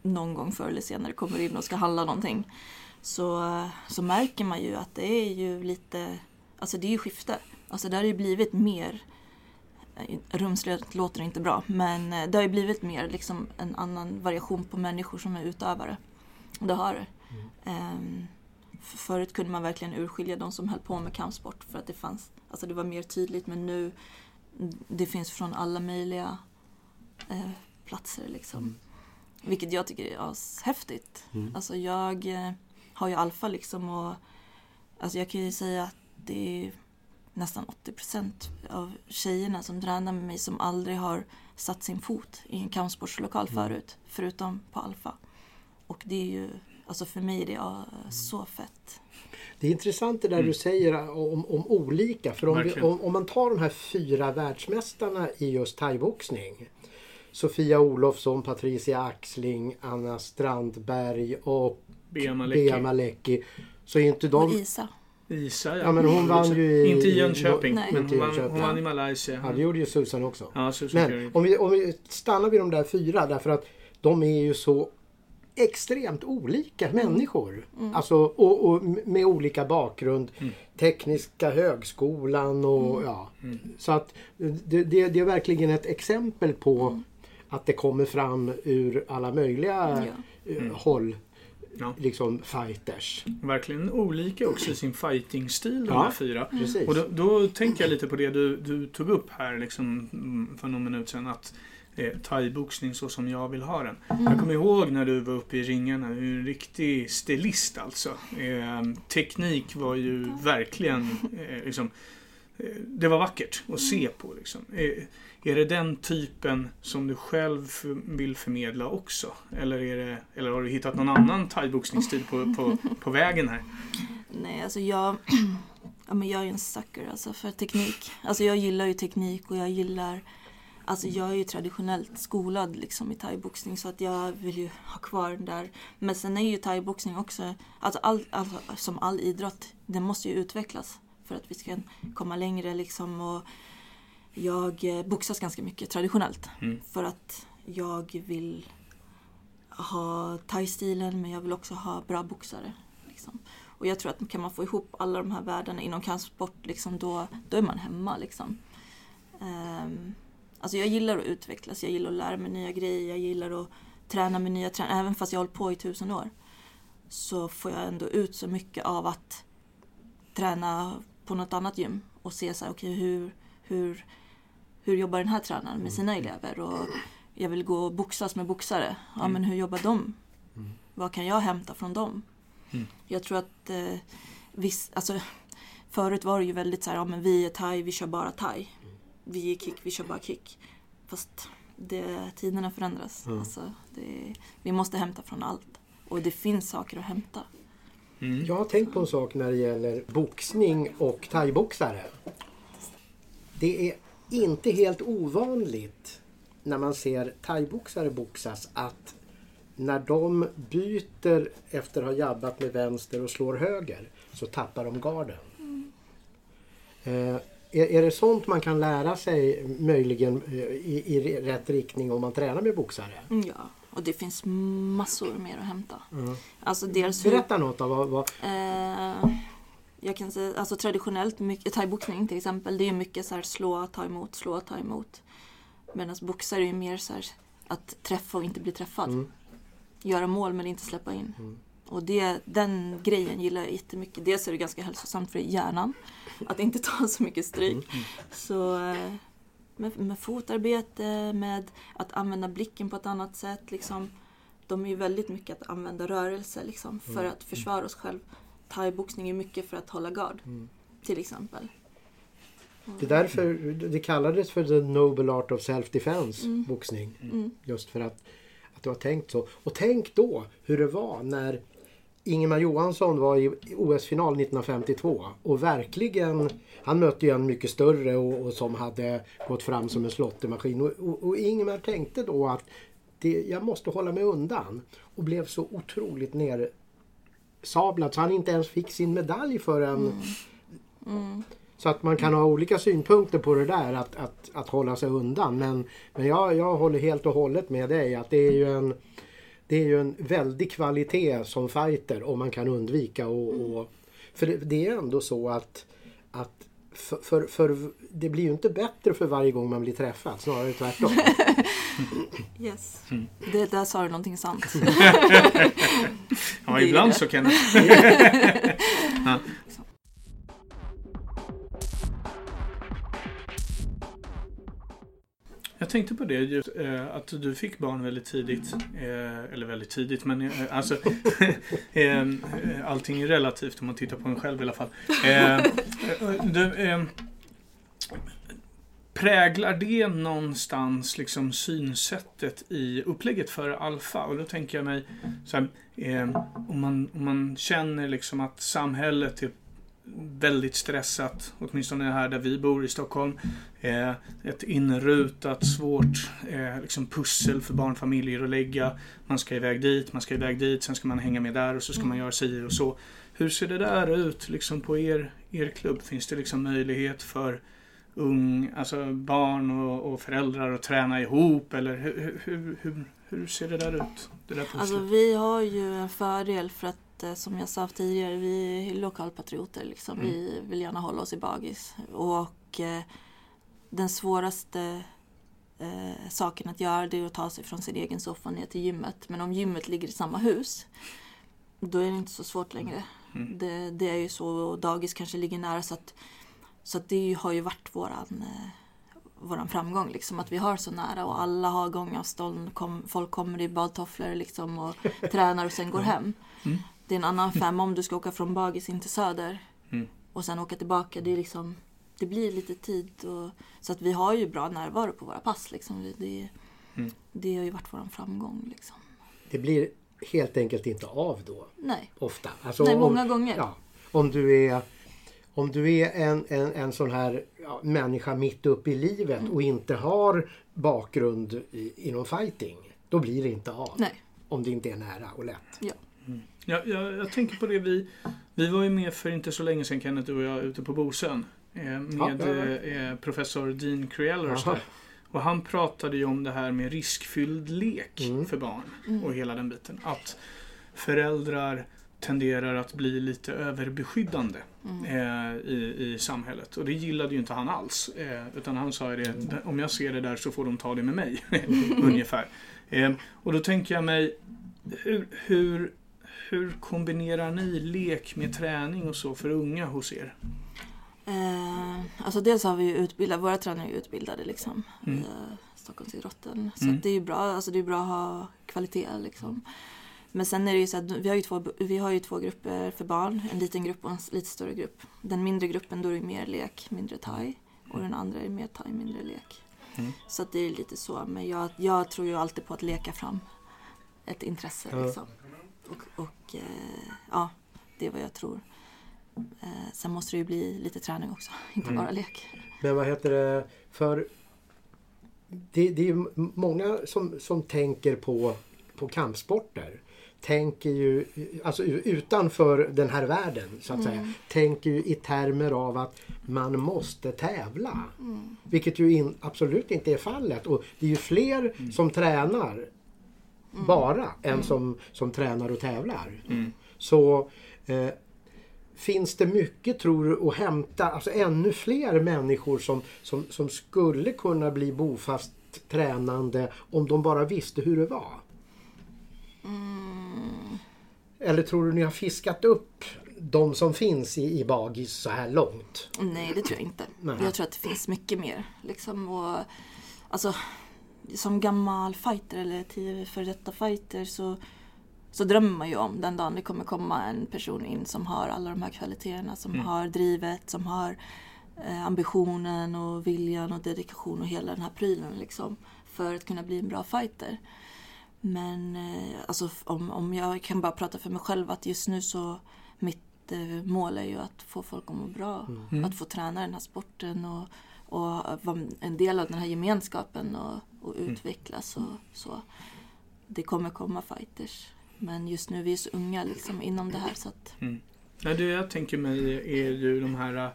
någon gång förr eller senare kommer in och ska handla någonting så, så märker man ju att det är ju lite, alltså det är ju skifte. Alltså det har ju blivit mer, eh, rumsligt låter inte bra, men eh, det har ju blivit mer liksom en annan variation på människor som är utövare. Det har det. Ehm, f- förut kunde man verkligen urskilja de som höll på med kampsport för att det fanns, alltså det var mer tydligt men nu det finns från alla möjliga eh, platser liksom. Vilket jag tycker är häftigt. Mm. Alltså jag eh, har ju alfa liksom och alltså jag kan ju säga att det är nästan 80% av tjejerna som tränar med mig som aldrig har satt sin fot i en kampsportslokal förut, förutom på alfa. Och det är ju, alltså för mig är det ja, så fett. Det är intressant det där du säger om, om olika. För om, vi, om, om man tar de här fyra världsmästarna i just thaiboxning. Sofia Olofsson, Patricia Axling, Anna Strandberg och Bea Bea Malecki. Så är inte Och de... Isa. Isa ja. Ja, men hon vann ju i- Inte i Jönköping, Nej. men hon vann, hon vann i Malaysia. Ja, det gjorde ju Susan också. Ja, Susan. Men om vi, om vi stannar vid de där fyra därför att de är ju så extremt olika människor. Alltså, och, och med olika bakgrund. Tekniska högskolan och ja. Så att det, det, det är verkligen ett exempel på att det kommer fram ur alla möjliga Ja. eh, håll. Ja. Liksom fighters. Verkligen olika också i sin fighting-stil de Ja. här fyra. Precis. Och då, då tänker jag lite på det du, du tog upp här liksom, mm, för någon minut sedan. Att eh, thaiboxning så som jag vill ha den. Jag kommer ihåg när du var uppe i ringarna. Du är en riktig stilist alltså. Eh, teknik var ju verkligen eh, liksom, eh, det var vackert att se på. Liksom. Eh, är det den typen som du själv vill förmedla också? Eller, är det, eller har du hittat någon annan thaiboxningsstil på, på, på vägen här? Nej, alltså jag, ja, men jag är en sucker alltså för teknik. Alltså jag gillar ju teknik och jag gillar Alltså jag är ju traditionellt skolad liksom i thaiboxning så att jag vill ju ha kvar den där. Men sen är ju thaiboxning också, alltså, all, alltså som all idrott, den måste ju utvecklas för att vi ska komma längre liksom. Och jag eh, boxas ganska mycket traditionellt Mm. för att jag vill ha thai-stilen men jag vill också ha bra boxare. Liksom. Och jag tror att kan man få ihop alla de här världarna inom kampsport, liksom, då, då är man hemma. Liksom. Ehm, alltså jag gillar att utvecklas, jag gillar att lära mig nya grejer, jag gillar att träna med nya tränare. Även fast jag har hållit på i tusen år så får jag ändå ut så mycket av att träna på något annat gym och se så här, okay, hur, hur, hur jobbar den här tränaren med sina elever? Och jag vill gå och boxas med boxare. Ja, men hur jobbar de? Vad kan jag hämta från dem? Mm. Jag tror att eh, viss, alltså, förut var det ju väldigt så här, ja men vi är thai, vi kör bara thai. Vi är kick, vi kör bara kick. Fast det, tiderna förändras. Mm. Alltså, det, vi måste hämta från allt. Och det finns saker att hämta. Mm. Jag har tänkt på en sak när det gäller boxning och thaiboxare. Det är inte helt ovanligt när man ser thaiboxare boxas att när de byter efter att ha jabbat med vänster och slår höger så tappar de garden. Eh, är, är det sånt man kan lära sig möjligen eh, i, i rätt riktning om man tränar med boxare? Mm, Ja, och det finns massor mer att hämta. Mm. Alltså dels hur, Berätta något av vad, vad, Eh, jag kan säga, alltså traditionellt, thaiboxning till exempel, det är mycket så här slå, ta emot, slå, ta emot. Medan boxare är mer så här att träffa och inte bli träffad. Mm. Göra mål men inte släppa in. Mm. Och det, den grejen gillar jag jättemycket. Dels är det ganska hälsosamt för hjärnan att inte ta så mycket stryk. Så eh, med, med fotarbete, med att använda blicken på ett annat sätt. Liksom, de är ju väldigt mycket att använda rörelse liksom, för att försvara oss själv. Thaiboxning är mycket för att hålla gard, Mm. till exempel. Det är därför det kallades för the noble art of self-defense, Mm. boxning. Mm. Just för att, att du har tänkt så. Och tänk då hur det var när Ingemar Johansson var i OS-final 1952 och verkligen, han mötte ju en mycket större och, och som hade gått fram som en slåttermaskin. Och, och, och Ingemar tänkte då att det, jag måste hålla mig undan och blev så otroligt nersablad så han inte ens fick sin medalj förrän Mm. så att man kan ha olika synpunkter på det där att, att, att hålla sig undan. Men, men jag, jag håller helt och hållet med dig att det är ju en det är ju en väldig kvalitet som fighter om man kan undvika och, och för det, det är ändå så att, att för, för, för, det blir ju inte bättre för varje gång man blir träffad, snarare tvärtom. Yes. Det, där sa du någonting sant. Ja, ibland så kan det... ja. Jag tänkte på det, just, eh, att du fick barn väldigt tidigt. Eh, eller väldigt tidigt, men eh, alltså... Eh, eh, allting är relativt om man tittar på en själv i alla fall. Eh, eh du, eh, präglar det någonstans liksom synsättet i upplägget för alfa? Och då tänker jag mig så här, eh, om, man, om man känner liksom att samhället är väldigt stressat, åtminstone här där vi bor i Stockholm. Eh, ett inrutat, svårt eh, liksom pussel för barnfamiljer att lägga. Man ska iväg dit, man ska iväg dit, sen ska man hänga med där och så ska man göra si och så. Hur ser det där ut liksom på er, er klubb? Finns det liksom möjlighet för ung, alltså barn och, och föräldrar att träna ihop? Eller hur, hur, hur, hur ser det där ut? Det där? Alltså vi har ju en fördel för att eh, som jag sa tidigare, vi är lokalpatrioter liksom. Mm. Vi vill gärna hålla oss i bagis. Och den svåraste eh, saken att göra det är att ta sig från sin egen soffa ner till gymmet. Men om gymmet ligger i samma hus, då är det inte så svårt längre. Mm. Det, det är ju så och dagis kanske ligger nära så att, så att det har ju varit våran, eh, våran framgång. Liksom, att vi har så nära och alla har gångavstånd. Kom, folk kommer i badtofflor liksom, och tränar och sen går hem. Mm. Det är en annan femma om du ska åka från Bagis in till Söder Mm. och sen åka tillbaka. Det, är liksom, det blir lite tid. Och, så att vi har ju bra närvaro på våra pass. Liksom. Det, det, Mm. det har ju varit vår framgång. Liksom. Det blir helt enkelt inte av då, Nej, ofta. Alltså, Nej om- många gånger. Ja, om du är, om du är en, en, en sån här ja, människa mitt uppe i livet Mm. och inte har bakgrund i, inom fighting. Då blir det inte av. Nej. Om det inte är nära och lätt. Ja. Jag, jag, jag tänker på det, vi, vi var ju med för inte så länge sedan Kenneth du och jag ute på Bosön. Eh, med Ja, ja, ja. Eh, professor Dean Criellers Jaha. där. Och han pratade ju om det här med riskfylld lek Mm. för barn Mm. och hela den biten. Att föräldrar tenderar att bli lite överbeskyddande Mm. eh, i, i samhället. Och det gillade ju inte han alls. Eh, utan han sa ju det, om jag ser det där så får de ta det med mig. Ungefär. Eh, och då tänker jag mig, hur, hur, hur kombinerar ni lek med träning och så för unga hos er? Eh, alltså dels har vi ju utbildat, våra tränare är utbildade liksom. Mm. I eh, Stockholmsidrotten. Så Mm. det är ju bra, alltså det är bra att ha kvalitet liksom. Men sen är det ju så att vi har ju, två, vi har ju två grupper för barn. En liten grupp och en lite större grupp. Den mindre gruppen då är det mer lek, mindre thai. Och den andra är mer thai, mindre lek. Mm. Så det är lite så. Men jag, jag tror ju alltid på att leka fram ett intresse liksom. Och, och eh, ja, det är vad jag tror. Eh, sen måste det ju bli lite träning också, inte Mm. bara lek. Men vad heter det? För det, det är många som, som tänker på, på kampsporter. Tänker ju, alltså utanför den här världen så att säga. Tänker ju i termer av att man måste tävla. Vilket ju in, absolut inte är fallet. Och det är ju fler som tränar bara än som, som tränar och tävlar. Mm. Så eh, finns det mycket tror du att hämta, alltså ännu fler människor som, som, som skulle kunna bli bofast tränande om de bara visste hur det var? Eller tror du ni har fiskat upp de som finns i, i Bagis så här långt? Nej, det tror jag inte. Nej. Jag tror att det finns mycket mer. Liksom, och, alltså, som gammal fighter eller tio för detta fighter så, så drömmer man ju om den dagen det kommer komma en person in som har alla de här kvaliteterna, som Mm. har drivet, som har eh, ambitionen och viljan och dedikation och hela den här prylen liksom, för att kunna bli en bra fighter. Men eh, alltså, om, om jag kan bara prata för mig själv att just nu så mitt eh, mål är ju att få folk att må bra. Mm. Att få träna den här sporten och, och vara en del av den här gemenskapen och, och Mm. utvecklas och så. Det kommer komma fighters. Men just nu är vi så unga liksom inom det här så att Ja, det jag tänker mig är ju de här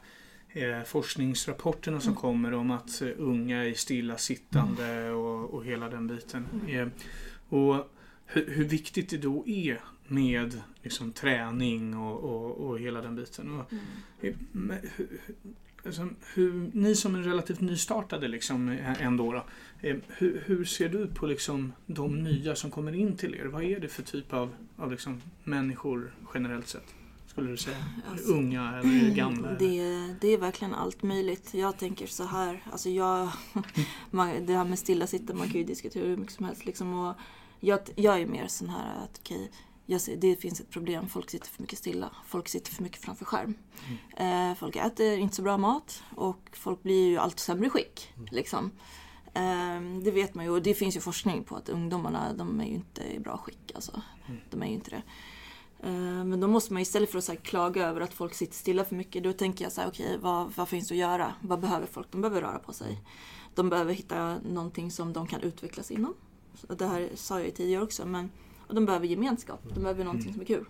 eh, forskningsrapporterna som kommer om att eh, unga är stillasittande och, och hela den biten. Eh, och hur, hur viktigt det då är med liksom, träning och, och, och hela den biten. Och, Mm. men hur, hur- alltså, hur, ni som är relativt nystartade liksom, ändå, då, eh, hur, hur ser du på liksom, de nya som kommer in till er? Vad är det för typ av, av liksom, människor generellt sett? Skulle du säga? Alltså, Unga eller gamla? Det, det är verkligen allt möjligt. Jag tänker så här, alltså jag, man, det här med stillasittande, man kan ju diskutera hur mycket som helst. Liksom, och jag, jag är mer sån här att okej, jag ser, det finns ett problem, folk sitter för mycket stilla. Folk sitter för mycket framför skärm. Eh, folk äter inte så bra mat och folk blir ju allt sämre skick. Liksom. Eh, det vet man ju och det finns ju forskning på att ungdomarna de är ju inte i bra skick. Alltså. De är ju inte det. Eh, Men då måste man istället för att så klaga över att folk sitter stilla för mycket, då tänker jag så här, okej, vad, vad finns att göra? Vad behöver folk? De behöver röra på sig. De behöver hitta någonting som de kan utvecklas inom. Det här sa jag ju tidigare också, men och de behöver gemenskap. De behöver någonting som är kul.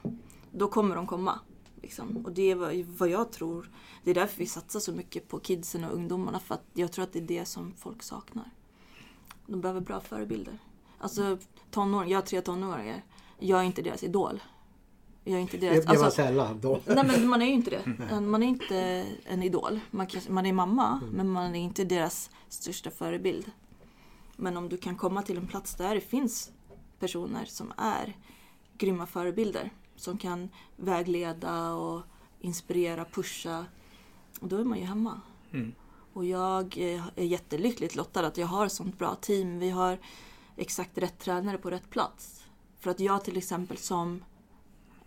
Då kommer de komma. Liksom. Och det är vad, jag tror. Det är därför vi satsar så mycket på kidsen och ungdomarna, för att jag tror att det är det som folk saknar. De behöver bra förebilder. Alltså tonår, jag har tre tonåringar. Jag är inte deras idol. Jag är inte Det, deras... det var alltså, sällan då. Nej men man är ju inte det. Man är inte en idol. Man, kan, man är mamma, men man är inte deras största förebild. Men om du kan komma till en plats där det finns personer som är grymma förebilder. Som kan vägleda och inspirera, pusha. Då är man ju hemma. Mm. Och jag eh, är jättelyckligt lottad att jag har ett sånt bra team. Vi har exakt rätt tränare på rätt plats. För att jag till exempel som...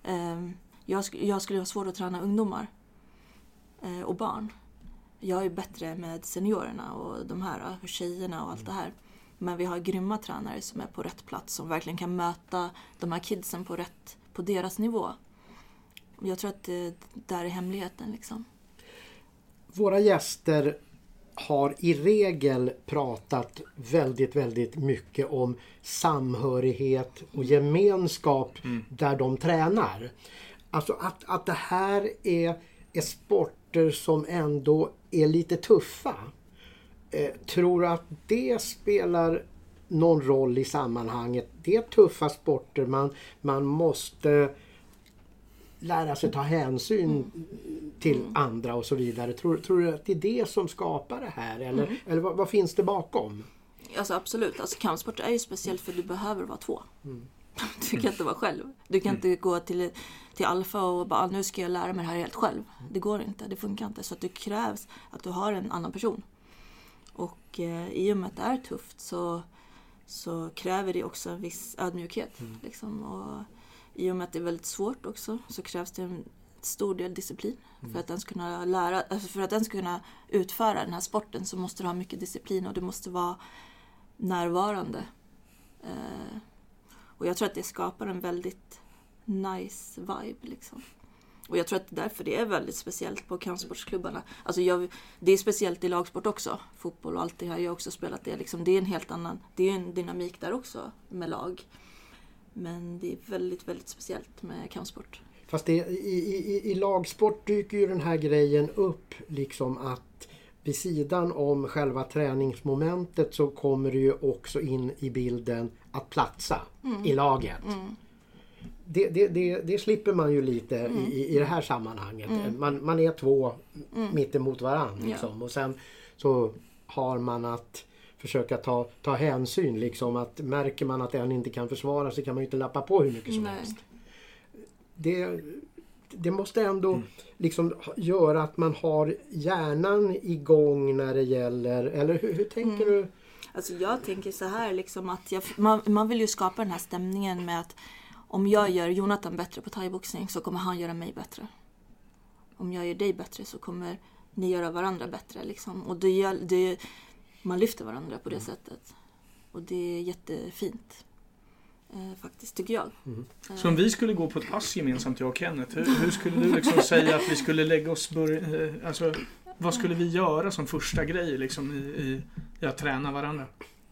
ehm, jag, jag skulle ha svårt att träna ungdomar eh, och barn. Jag är bättre med seniorerna och de här eh, tjejerna och allt det här. Men vi har grymma tränare som är på rätt plats som verkligen kan möta de här kidsen på, rätt, på deras nivå. Jag tror att det där är hemligheten liksom. Våra gäster har i regel pratat väldigt, väldigt mycket om samhörighet och gemenskap där de tränar. Alltså att, att det här är, är sporter som ändå är lite tuffa. Eh, tror du att det spelar någon roll i sammanhanget? Det är tuffa sporter, man, man måste lära sig ta hänsyn till andra och så vidare. Tror, tror du att det är det som skapar det här eller, eller vad, vad finns det bakom? Alltså absolut, alltså kampsport är ju speciellt för du behöver vara två. Du kan inte vara själv. Du kan inte gå till, till alfa och bara "Ah, nu ska jag lära mig det här helt själv. Det går inte, det funkar inte. Så att det krävs att du har en annan person. Och eh, i och med att det är tufft så, så kräver det också en viss ödmjukhet. Liksom. Och I och med att det är väldigt svårt också så krävs det en stor del disciplin. För att ens kunna lära, alltså för att ens kunna utföra den här sporten så måste du ha mycket disciplin och du måste vara närvarande. Eh, och jag tror att det skapar en väldigt nice vibe liksom. Och jag tror att därför det är väldigt speciellt på kampsportsklubbarna. Alltså jag, det är speciellt i lagsport också. Fotboll och allt det här. Jag har också spelat det. Liksom. Det är en helt annan, det är en dynamik där också med lag. Men det är väldigt, väldigt speciellt med kampsport. Fast det, i, i, i lagsport dyker ju den här grejen upp liksom att vid sidan om själva träningsmomentet så kommer det ju också in i bilden att platsa i laget. Det, det, det, det slipper man ju lite i, i- i det här sammanhanget. Man, man är två mitt emot varandra. Liksom. Och sen så har man att försöka ta, ta hänsyn. Liksom, att märker man att en inte kan försvara sig kan man ju inte lappa på hur mycket som Nej. helst. Det, det måste ändå liksom ha- göra att man har hjärnan igång när det gäller... Eller hur, hur tänker du? Alltså jag tänker så här liksom att jag, man, man vill ju skapa den här stämningen med att om jag gör Jonathan bättre på thaiboxning så kommer han göra mig bättre. Om jag gör dig bättre så kommer ni göra varandra bättre. Liksom. Och det, gör- det, man lyfter varandra på det sättet. Och det är jättefint. Eh, faktiskt, tycker jag. Så om vi skulle gå på ett pass gemensamt, jag och Kenneth, hur, hur skulle du liksom säga att vi skulle lägga oss... Bör, eh, alltså, vad skulle vi göra som första grej liksom, i, i, i att träna varandra?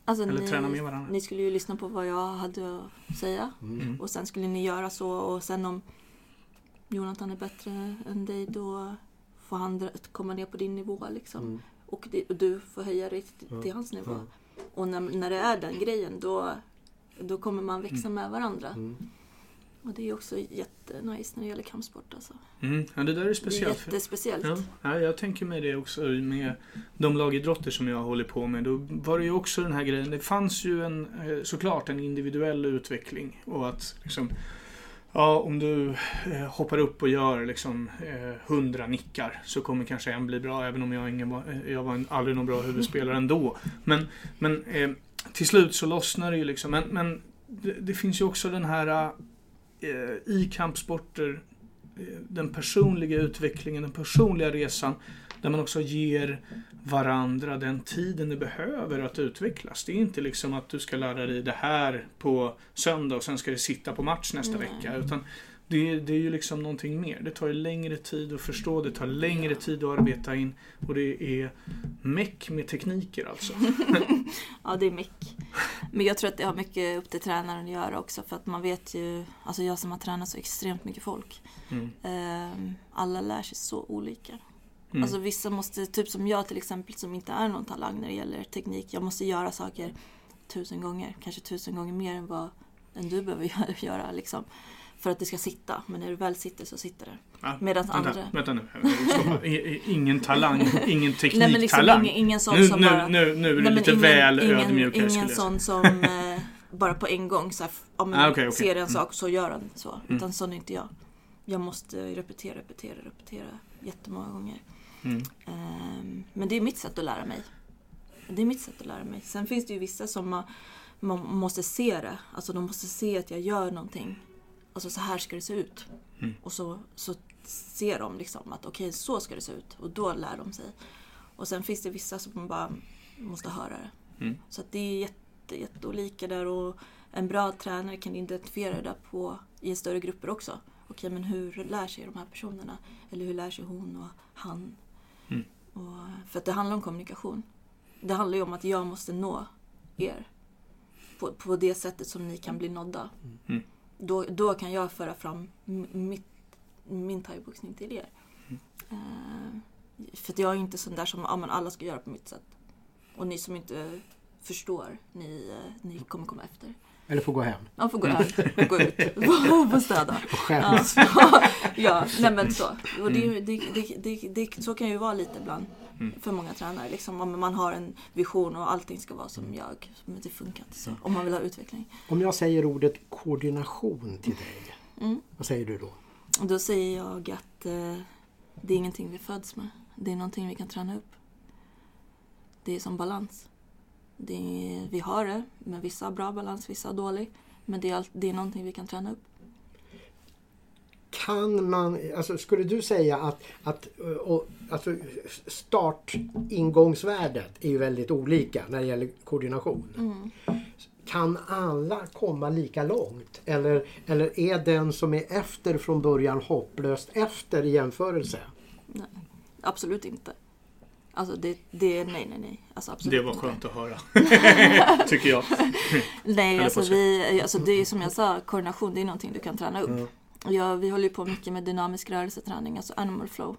Alltså, Eller träna med varandra. Ni skulle ju lyssna på vad jag hade att säga. Mm. Och sen skulle ni göra så. Och sen om Jonathan är bättre än dig då får han komma ner på din nivå. Liksom. Mm. Och, det, och du får höja dig till, till hans nivå. Och när, när det är den grejen då, Då kommer man växa Mm. med varandra. Och det är också jättenice när det gäller kampsport alltså. Mm. Ja, det där är Det är speciellt. jättespeciellt. Ja, ja, jag tänker mig det också med de lagidrotter som jag håller på med. Då var det ju också den här grejen. Det fanns ju en, eh, såklart en individuell utveckling. Och att liksom, ja, om du eh, hoppar upp och gör liksom eh, hundra nickar så kommer kanske en bli bra. Även om jag, ingen var, eh, jag var aldrig någon bra huvudspelare ändå. Men, men eh, till slut så lossnar det ju liksom. Men, men det, det finns ju också den här eh, i kampsporter eh, den personliga utvecklingen, den personliga resan där man också ger varandra den tiden det behöver att utvecklas. Det är inte liksom att du ska lära dig det här på söndag och sen ska du sitta på match nästa Nej. vecka. Utan det, är- det är ju liksom någonting mer. Det tar ju längre tid att förstå, det tar längre tid att arbeta in och det är meck med tekniker alltså. Ja, det är mycket. Men jag tror att det har mycket upp till tränaren att göra också för att man vet ju, alltså jag som har tränat så extremt mycket folk, Mm. eh, alla lär sig så olika. Mm. Alltså vissa måste, typ som jag till exempel som inte är någon talang när det gäller teknik, jag måste göra saker tusen gånger, kanske tusen gånger mer än vad än du behöver göra, göra liksom. För att det ska sitta, men när det väl sitter så sitter det. Ja, Medan vänta, andra... vänta nu. Ingen talang, ingen Nej liksom tekniktalang. ingen, ingen sån nu, som nu, bara... nu, nu är du Nej, lite ingen, väl ingen, ödmjuk Ingen säga. sån som eh, bara på en gång så här, men, Ah, okej, okej. ser en Mm. sak så gör den så. Mm. Utan sån är inte jag. Jag måste repetera, repetera, repetera jättemånga gånger. Mm. Ehm, men det är mitt sätt att lära mig. Det är mitt sätt att lära mig. Sen finns det ju vissa som man, man måste se det. Alltså de måste se att jag gör någonting. Alltså så här ska det se ut. Mm. Och så, så ser de liksom att okej, så ska det se ut. Och då lär de sig. Och sen finns det vissa som man bara måste höra det. Mm. Så att det är jätte, jätteolika där och en bra tränare kan identifiera det på, i större grupper också. Okej, men hur lär sig de här personerna? Eller hur lär sig hon och han? Mm. Och, för att det handlar om kommunikation. Det handlar ju om att jag måste nå er. På, på det sättet som ni kan bli nådda. Mm. Då, då kan jag föra fram mitt, min thaiboxning till er. Mm. Eh, för jag är inte sån där som ja, men alla ska göra på mitt sätt. Och ni som inte förstår, ni, eh, ni kommer komma efter. Eller får gå hem Jag får gå, hem, gå ut och få städa. och skämmas. Ja, ja nej men så. Och det, det, det, det, det, så kan ju vara lite ibland Mm. för många tränare. Liksom, om man har en vision och allting ska vara som jag. Men det funkar inte så. Om man vill ha utveckling. Om jag säger ordet koordination till dig, Mm. vad säger du då? Då säger jag att eh, det är ingenting vi föds med. Det är någonting vi kan träna upp. Det är som balans. Det vi har det, men vissa har bra balans, vissa har dålig. Men det är, allt, det är någonting vi kan träna upp. Kan man, alltså skulle du säga att, att eh, och, alltså startingångsvärdet är ju väldigt olika när det gäller koordination. Mm. Kan alla komma lika långt? Eller, eller är den som är efter från början hopplöst efter i jämförelse? Nej, absolut inte. Alltså det, det nej, nej, nej. Alltså absolut Det var inte. skönt att höra. Tycker jag. Nej, alltså, vi, alltså det är som jag sa, koordination det är någonting du kan träna upp. Mm. Ja, vi håller ju på mycket med dynamisk rörelseträning, alltså animal flow.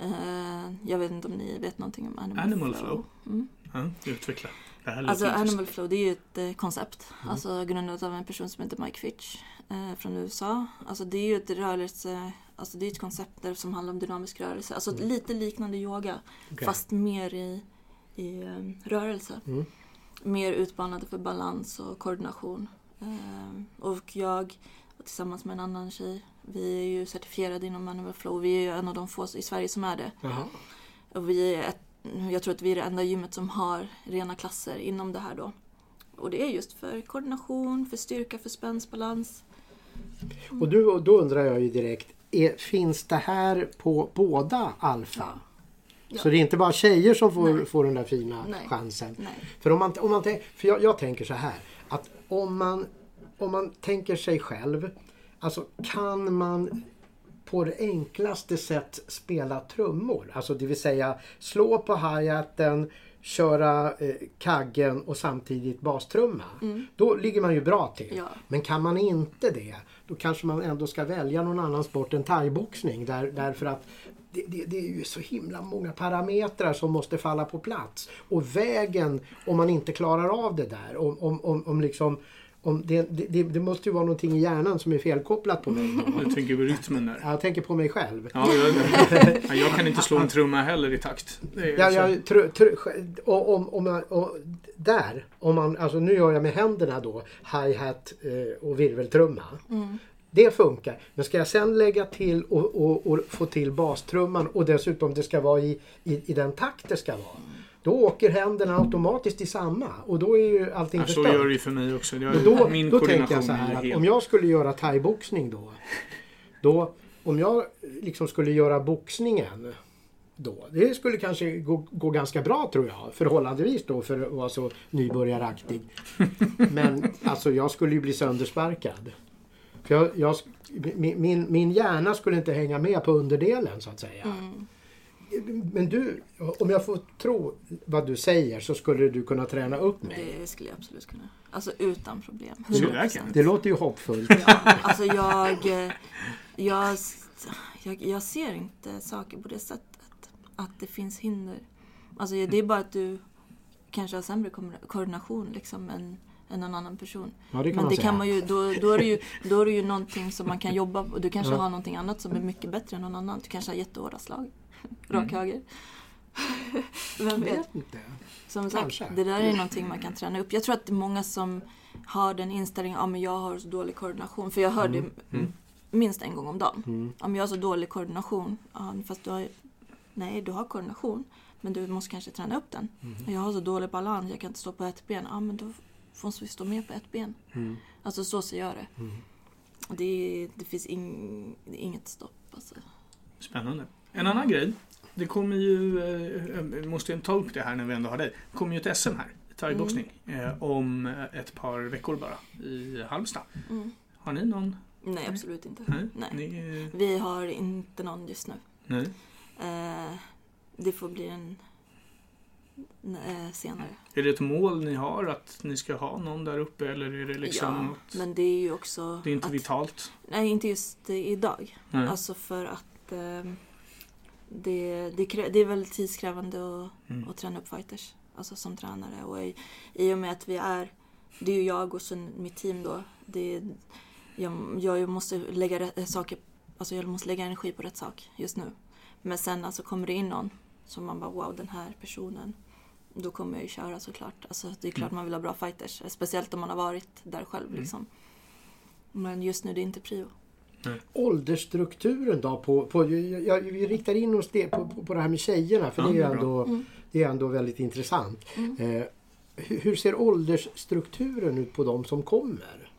Eh, jag vet inte om ni vet någonting om animal, Animal flow? Mm. Ja, utveckla. Alltså animal flow det är ju ett eh, koncept. Alltså grundat av en person som heter Mike Fitch eh, från USA. Alltså det är ju ett rörelse, alltså det är ett koncept där som handlar om dynamisk rörelse. Alltså lite liknande yoga Okej. fast mer i, i eh, rörelse. Mm. Mer utmanande för balans och koordination. Eh, och jag tillsammans med en annan tjej, vi är ju certifierade inom animal flow. Vi är ju en av de få i Sverige som är det. Jaha. Och vi är ett, jag tror att vi är det enda gymmet som har rena klasser inom det här då. Och det är just för koordination, för styrka, för spänstbalans. Och du, då undrar jag ju direkt, är, finns det här på båda alfa? Ja. Så det är inte bara tjejer som får, Nej. får den där fina Nej. chansen? Nej. För, om man, om man, för jag, jag tänker så här, att om man, om man tänker sig själv, alltså kan man på det enklaste sätt spela trummor? Alltså det vill säga slå på hi-haten, köra eh, kaggen och samtidigt bastrumma. Då ligger man ju bra till. Ja. Men kan man inte det, då kanske man ändå ska välja någon annan sport än thaiboxning. Där, därför att det, det, det är ju så himla många parametrar som måste falla på plats. Och vägen, om man inte klarar av det där, om, om, om, om, liksom, om det, det, det måste ju vara någonting i hjärnan som är felkopplat på mig. Du tänker på rytmen där. Jag tänker på mig själv. Ja, jag, ja, jag kan inte slå en trumma heller i takt. Ja, jag, tr, tr, om, om, och, där, om man, alltså nu gör jag med händerna då hi-hat eh, och virveltrumma. Det funkar. Men ska jag sen lägga till och, och, och få till bastrumman och dessutom det ska vara i, i, i den takt det ska vara. Då åker händerna automatiskt i samma och då är ju allting Ja, så förstört. gör det ju för mig också. Jag, Men då, min då tänker jag så är här att om jag skulle göra thaiboxning då. Då, om jag liksom skulle göra boxningen då. Det skulle kanske gå, gå ganska bra tror jag. Förhållandevis då för att vara så nybörjaraktig. Men alltså jag skulle ju bli söndersparkad. För jag, jag, min, min, hjärna skulle inte hänga med på underdelen så att säga. Mm. Men du, om jag får tro vad du säger så skulle du kunna träna upp mig. Det skulle jag absolut kunna. Alltså utan problem. Så där 100%. kan Det låter ju hoppfullt. Ja, alltså jag, jag, jag, jag ser inte saker på det sättet. Att det finns hinder. Alltså det är bara att du kanske har sämre ko- koordination liksom än, än en annan person. Ja, det Men det säga. kan man ju, då, då, är det ju, då är det ju någonting som man kan jobba på. Du kanske Ja. har någonting annat som är mycket bättre än någon annan. Du kanske har jättehårda slag. Rak höger. Vem vet? vet inte. Som sagt, Kanske. det där är någonting man kan träna upp. Jag tror att det är många som har den inställningen, ja men jag har så dålig koordination. För jag hör det minst en gång om dagen. Mm. Ja men jag har så dålig koordination. Ja, fast du har Nej, du har koordination. Men du måste kanske träna upp den. Jag har så dålig balans, jag kan inte stå på ett ben. Ja men då måste vi stå mer på ett ben. Mm. Alltså så ser jag det. Och det, det finns ing, det inget stopp. Alltså. Spännande. En annan grej. Det kommer ju, eh, jag måste ta upp det här när vi ändå har dig. Det kommer ju ett SM här i thaiboxning eh, om ett par veckor bara i Halmstad. Mm. Har ni någon? Nej, absolut inte. Nej. Nej. Ni, eh, Vi har inte någon just nu. nej. Eh, det får bli en eh, senare. Är det ett mål ni har att ni ska ha någon där uppe eller är det liksom ja, något? men det är ju också... Det är inte att, vitalt? Nej, inte just idag. Nej. Alltså för att eh, det, det, det är väldigt tidskrävande att, Mm. att träna upp fighters. Alltså som tränare. Och i, i och med att vi är... Det är ju jag och sen mitt team då. Det, jag, jag måste lägga saker... Alltså jag måste lägga energi på rätt sak just nu. Men sen alltså kommer det in någon som man bara wow den här personen. Då kommer jag ju köra såklart. Alltså det är klart man vill ha bra fighters. Speciellt om man har varit där själv liksom. Men just nu det är inte prio. Åldersstrukturen då på, på jag, vi riktar in oss det, på, på, på det här med tjejerna för Ja, det, det är ändå, det är ändå väldigt intressant. Eh, hur, hur ser åldersstrukturen ut på de som kommer?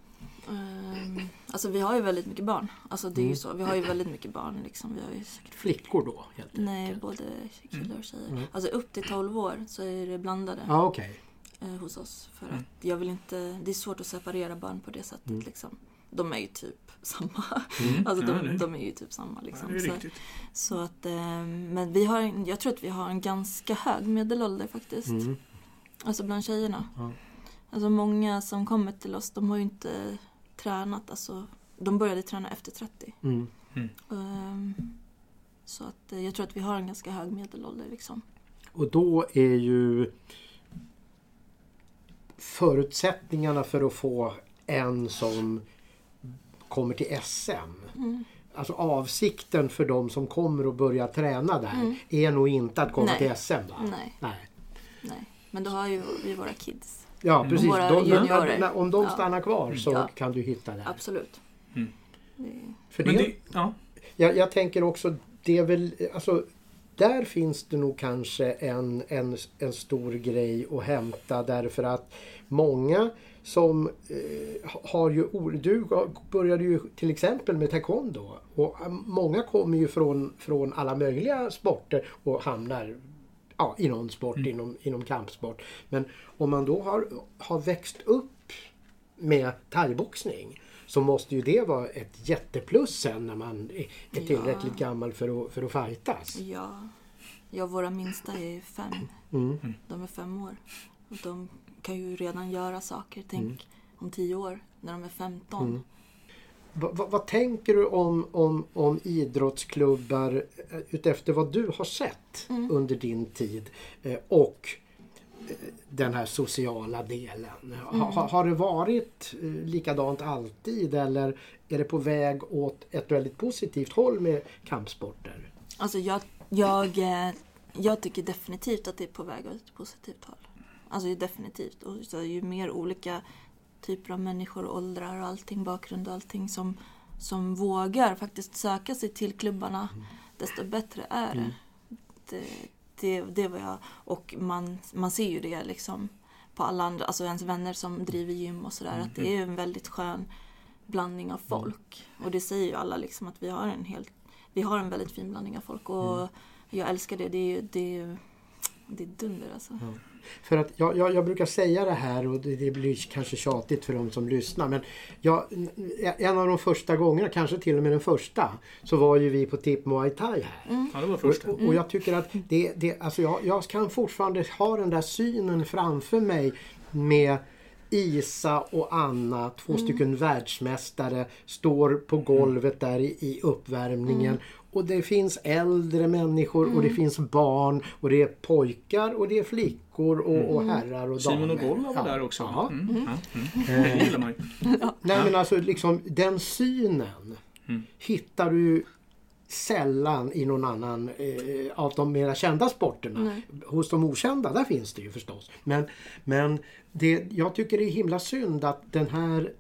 Um, alltså vi har ju väldigt mycket barn. Alltså det är ju så. Vi har ju väldigt mycket barn liksom. Vi har ju säkert Flickor då? Helt Nej, både killar och tjejer. Mm. Alltså upp till 12 år så är det blandade Ja, okej. eh, hos oss. För Mm. att jag vill inte... Det är svårt att separera barn på det sättet Mm. liksom. De är ju typ samma. Mm. Alltså Ja, de, det- de är ju typ samma Ja, liksom. det är så, riktigt. så att... Eh, men vi har, jag tror att vi har en ganska hög medelålder faktiskt. Mm. Alltså bland tjejerna. Ja. Alltså många som kommer till oss, de har ju inte tränat. Alltså, de började träna efter 30. Mm. Ehm, så att eh, jag tror att vi har en ganska hög medelålder liksom. Och då är ju förutsättningarna för att få en som kommer till SM. Mm. Alltså avsikten för de som kommer och börjar träna där är nog inte att komma Mm. Nej. till SM. Va? Nej, Nej. nej. Men då har ju vi våra kids. Ja precis. Våra De, juniorer. när, om de Ja. stannar kvar så Ja. kan du hitta det. Absolut. Mm. För Men det, det, ja. jag, jag tänker också, det är väl, alltså, där finns det nog kanske en, en, en stor grej att hämta därför att många som eh, har ju, du började ju till exempel med taekwondo och eh, många kommer ju från, från alla möjliga sporter och hamnar ja, i någon sport, inom, inom kampsport. Men om man då har, har växt upp med thaiboxning så måste ju det vara ett jätteplus sen när man är tillräckligt gammal för att, för att fightas. ja. ja, våra minsta är fem. Mm. De är fem år. Och de kan ju redan göra saker. Tänk om tio år, när de är 15. Mm. Va, va, vad tänker du om, om, om idrottsklubbar eh, utefter vad du har sett Mm. under din tid? Eh, och den här sociala delen. Ha, ha, har det varit eh, likadant alltid eller är det på väg åt ett väldigt positivt håll med kampsporter? Alltså jag, jag, eh, jag tycker definitivt att det är på väg åt ett positivt håll. Alltså definitivt. Och så ju mer olika typer av människor, åldrar och allting, bakgrund och allting som, som vågar faktiskt söka sig till klubbarna, desto bättre är det. Det, det, det var jag. Och man, man ser ju det liksom på alla andra, alltså ens vänner som driver gym och sådär, att det är en väldigt skön blandning av folk. Och det säger ju alla liksom att vi har en helt, vi har en väldigt fin blandning av folk och jag älskar det. Det är det är, det är dunder alltså. För att jag, jag, jag brukar säga det här och det, blir kanske tjatigt för de som lyssnar men jag, en av de första gångerna, kanske till och med den första, så var ju vi på Tip Muay Thai här. Ja, det var första. Och, och jag tycker att det, det alltså jag, jag kan fortfarande ha den där synen framför mig med Isa och Anna, två stycken världsmästare, står på golvet där i, i uppvärmningen. Och det finns äldre människor och det finns barn och det är pojkar och det är flickor och, och herrar och damer. Simon och Golla var Ja. där också. Ja. Mm. Ja. Mm. Det gillar man ju. Nej men alltså liksom den synen Mm. hittar du sällan i någon annan eh, av de mera kända sporterna. Hos de okända, där finns det ju förstås. Men, men det, jag tycker det är himla synd att den här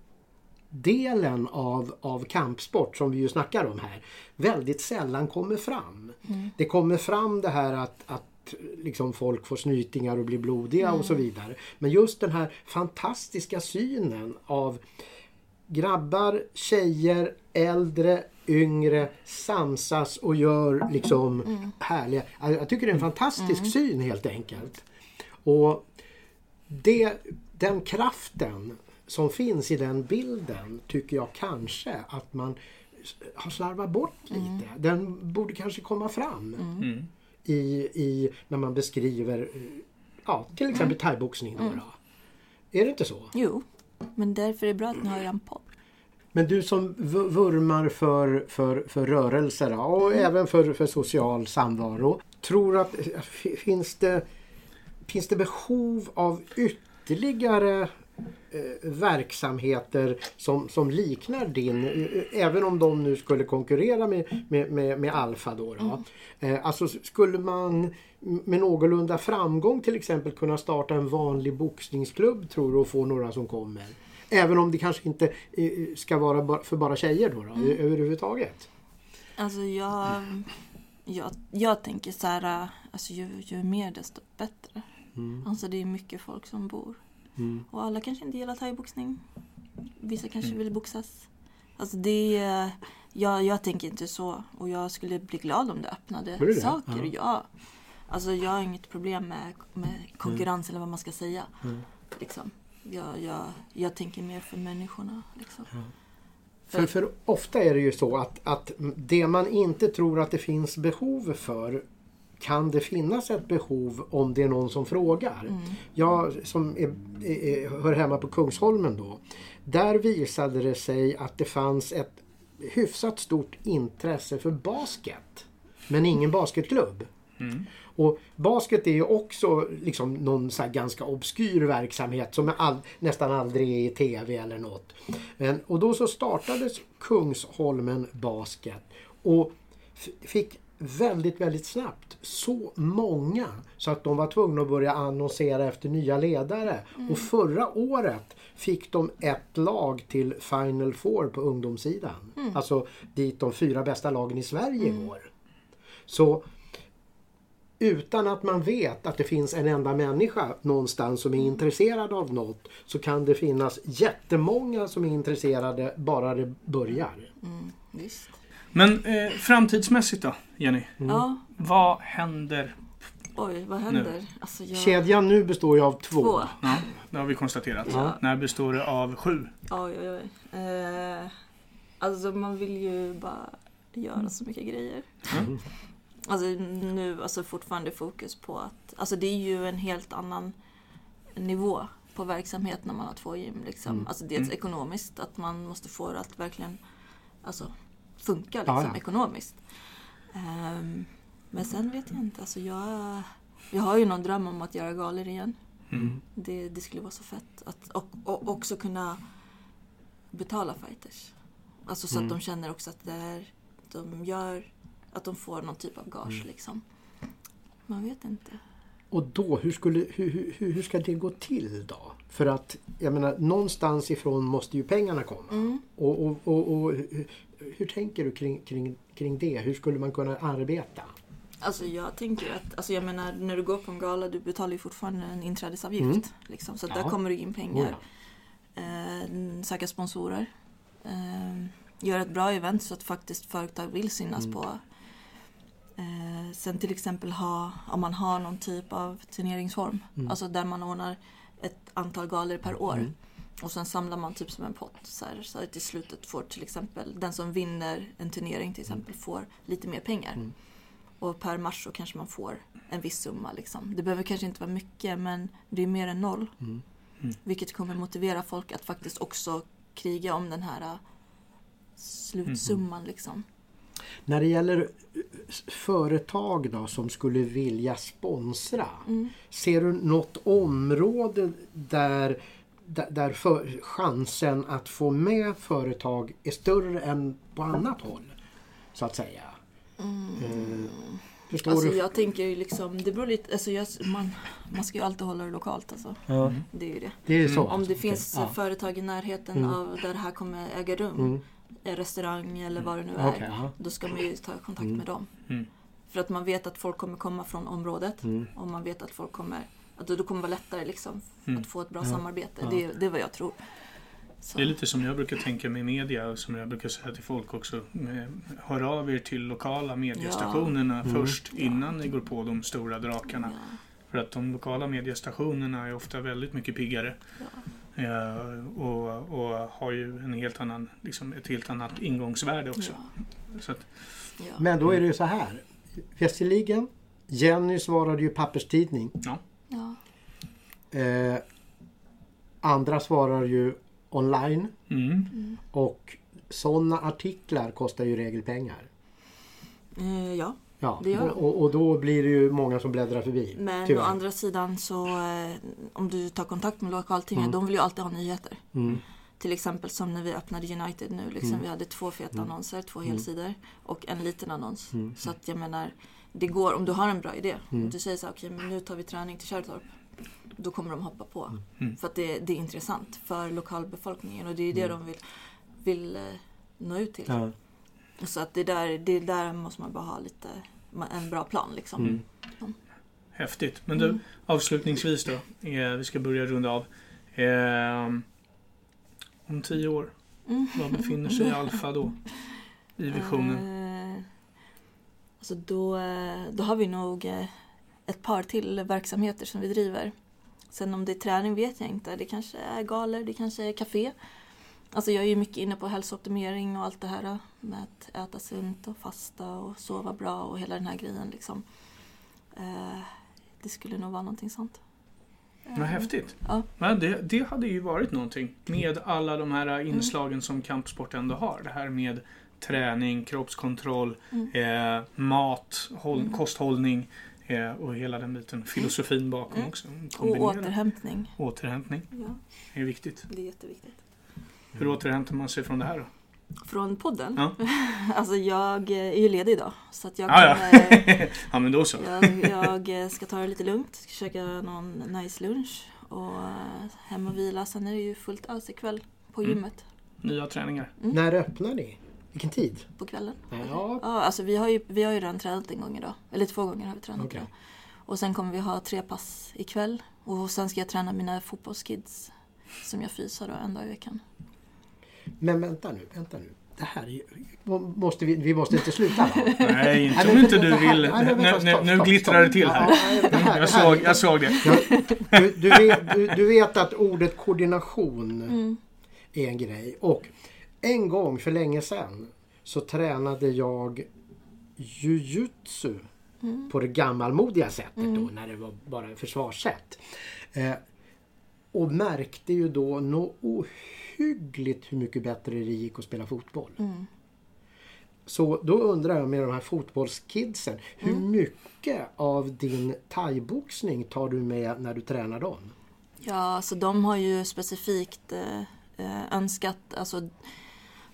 delen av, av kampsport som vi ju snackar om här väldigt sällan kommer fram. Det kommer fram det här att, att liksom folk får snytingar och blir blodiga och så vidare. Men just den här fantastiska synen av grabbar, tjejer, äldre, yngre samsas och gör liksom härliga... Jag tycker det är en fantastisk syn helt enkelt. Och det, den kraften som finns i den bilden tycker jag kanske att man har slarvat bort lite. Den borde kanske komma fram Mm. i, i, när man beskriver ja, till exempel thaiboxning. Då, då. Är det inte så? Jo, men därför är det bra att ni har en podd. Men du som vurmar för, för, för rörelser och även för, för social samvaro. Tror att eh, finns det, finns det behov av ytterligare verksamheter som, som liknar din, eh, även om de nu skulle konkurrera med, med, med, med Alfa då. då. Eh, alltså skulle man med någorlunda framgång till exempel kunna starta en vanlig boxningsklubb tror du och få några som kommer? Även om det kanske inte eh, ska vara för bara tjejer då, då ö- överhuvudtaget. Alltså jag, jag, jag tänker så här, alltså ju, ju mer desto bättre. Alltså det är mycket folk som bor. Och alla kanske inte gillar thaiboxning. Vissa kanske vill boxas. Alltså det jag, jag tänker inte så. Och jag skulle bli glad om det öppnade det? saker. Ja. Ja. Alltså jag har inget problem med, med konkurrens eller vad man ska säga. Liksom. Jag, jag, jag tänker mer för människorna. Liksom. För, för ofta är det ju så att, att det man inte tror att det finns behov för kan det finnas ett behov om det är någon som frågar. Jag som är, är, hör hemma på Kungsholmen då. Där visade det sig att det fanns ett hyfsat stort intresse för basket. Men ingen basketklubb. Och basket är ju också liksom någon så här ganska obskyr verksamhet som är all, nästan aldrig är i TV eller något. Men, och då så startades Kungsholmen Basket och fick väldigt, väldigt snabbt så många så att de var tvungna att börja annonsera efter nya ledare. Och förra året fick de ett lag till Final Four på ungdomssidan. Alltså dit de fyra bästa lagen i Sverige går. Så utan att man vet att det finns en enda människa någonstans som är intresserad av något så kan det finnas jättemånga som är intresserade bara det börjar. Visst. Men eh, framtidsmässigt då, Jenny? Ja, Vad händer? oj vad händer? Alltså jag... Kedjan nu består ju av två. Två. Ja, det har vi konstaterat. Ja. När består det av sju? Oj, oj, oj. Eh, alltså man vill ju bara göra så mycket grejer. Mm. Alltså nu, alltså fortfarande fokus på att, alltså det är ju en helt annan nivå på verksamhet när man har två gym. Liksom. Mm. Alltså dels Mm. ekonomiskt, att man måste få det att verkligen alltså, funka Ja, liksom, ja. ekonomiskt. Ehm, men sen vet jag inte, alltså jag, jag har ju någon dröm om att göra galor igen. Mm. Det, det skulle vara så fett. Att, och, och också kunna betala fighters. Alltså så Mm. att de känner också att det är, de gör, att de får någon typ av gage Mm. liksom. Man vet inte. Och då, hur, skulle, hur, hur, hur ska det gå till då? För att, jag menar, någonstans ifrån måste ju pengarna komma. Mm. Och, och, och, och hur, tänker du kring, kring, kring det? Hur skulle man kunna arbeta? Alltså jag tänker att, alltså jag menar när du går på en gala, du betalar ju fortfarande en inträdesavgift. Mm. Liksom, så Ja. där kommer det in Oh, pengar. ja. Eh, söka sponsorer. Eh, göra ett bra event så att faktiskt företag vill synas Mm. på. Eh, sen till exempel ha, om man har någon typ av turneringsform. Mm. Alltså där man ordnar ett antal galor per år. Mm. Och sen samlar man typ som en pott. Så, här, så att i slutet får till exempel den som vinner en turnering till exempel får lite mer pengar. Mm. Och per match så kanske man får en viss summa. Liksom. Det behöver kanske inte vara mycket men det är mer än noll. Mm. Mm. Vilket kommer motivera folk att faktiskt också kriga om den här äh, slutsumman. Liksom. När det gäller eh, företag då som skulle vilja sponsra. Mm. Ser du något område där, där, för, chansen att få med företag är större än på annat håll? Så att säga. Eh, förstår Alltså du? jag tänker ju liksom, det beror lite, alltså jag, man, man ska ju alltid hålla det lokalt alltså. Ja, Det är ju det. det är så. Om det alltså. finns Okej. företag i närheten Mm. av där det här kommer äga rum, Mm. en restaurang eller vad det nu är, ja. då ska man ju ta kontakt Mm. med dem. Mm. För att man vet att folk kommer komma från området Mm. och man vet att folk kommer, att då kommer det vara lättare liksom Mm. att få ett bra Ja. samarbete. Ja. Det, det är vad jag tror. Så. Det är lite som jag brukar tänka med media och som jag brukar säga till folk också. Hör av er till lokala mediestationerna Mm. först innan ni går på de stora drakarna. Ja, För att de lokala mediestationerna är ofta väldigt mycket piggare. ja, Eh, och, och har ju en helt annan, liksom ett helt annat ingångsvärde också. ja, Så att, ja. Men då är det ju så här. Västerligen, Jenny svarade ju papperstidning. ja. Eh, andra svarar ju online. mm, Mm. Och sådana artiklar kostar ju i regel pengar. Eh, ja. Ja, Det gör de. och, och då blir det ju många som bläddrar förbi. Men tyvärr. å andra sidan så eh, om du tar kontakt med lokaltidningen, Mm. de vill ju alltid ha nyheter. Mm. Till exempel som när vi öppnade United nu. Liksom, Mm. Vi hade två feta Mm. annonser, två Mm. helsidor och en liten annons. Mm. Så att jag menar, det går om du har en bra idé. Mm. Om du säger så här, okej men nu tar vi träning till Kärrtorp. Då kommer de hoppa på. Mm. För att det, det är intressant för lokalbefolkningen och det är det Mm. de vill, vill eh, nå ut till. Ja. Så att det där, det där måste man bara ha lite, en bra plan liksom. Mm. häftigt. Men du, Mm. avslutningsvis då. Eh, vi ska börja runda av. Eh, om tio år, Mm. var befinner sig Alfa då? I visionen? Eh, alltså då, då har vi nog ett par till verksamheter som vi driver. Sen om det är träning vet jag inte. Det kanske är galer, det kanske är café. Alltså jag är ju mycket inne på hälsooptimering och allt det här eh, med att äta sunt och fasta och sova bra och hela den här grejen liksom. Eh, det skulle nog vara någonting sånt. Vad häftigt. Ja. Men det, det hade ju varit någonting med alla de här inslagen som kampsport ändå har. Det här med träning, kroppskontroll, Mm. eh, mat, håll, Mm. kosthållning och hela den biten. Filosofin bakom Mm. också. Och Kombinera. återhämtning. Återhämtning Ja, är viktigt. det är jätteviktigt. Hur återhämtar man sig från det här då? Från podden? Ja. Alltså jag är ju ledig idag. Så att jag Ah, ja. kommer... ja, men då så. Jag, jag ska ta det lite lugnt, ska käka någon nice lunch och eh, hem och vila. Sen är det ju fullt ös ikväll på Mm. gymmet Nya träningar. När öppnar ni? Vilken tid? på kvällen. Ja, Ja, alltså vi har, ju, vi har ju redan tränat en gång idag. Eller två gånger har vi tränat Okej. idag. Och sen kommer vi ha tre pass ikväll. Och sen ska jag träna mina fotbollskids som jag fysar då en dag i veckan. men vänta nu, vänta nu. Det här är ju, måste vi, vi måste inte sluta va? Nej, inte om inte du vill. nej, Nu, stopp, glittrar det till här. Ja, ja, det här- Jag såg, jag såg det. Du, du, vet, du, du vet att ordet koordination Mm. är en grej. Och en gång för länge sedan så tränade jag jujutsu Mm. på det gammalmodiga sättet då Mm. när det var bara försvarssätt. Eh, och märkte ju då något ohyggligt hur mycket bättre det gick att spela fotboll. Mm. Så då undrar jag med de här fotbollskidsen, hur Mm. mycket av din thaiboxning tar du med när du tränar dem? Ja, så de har ju specifikt eh, eh, önskat alltså,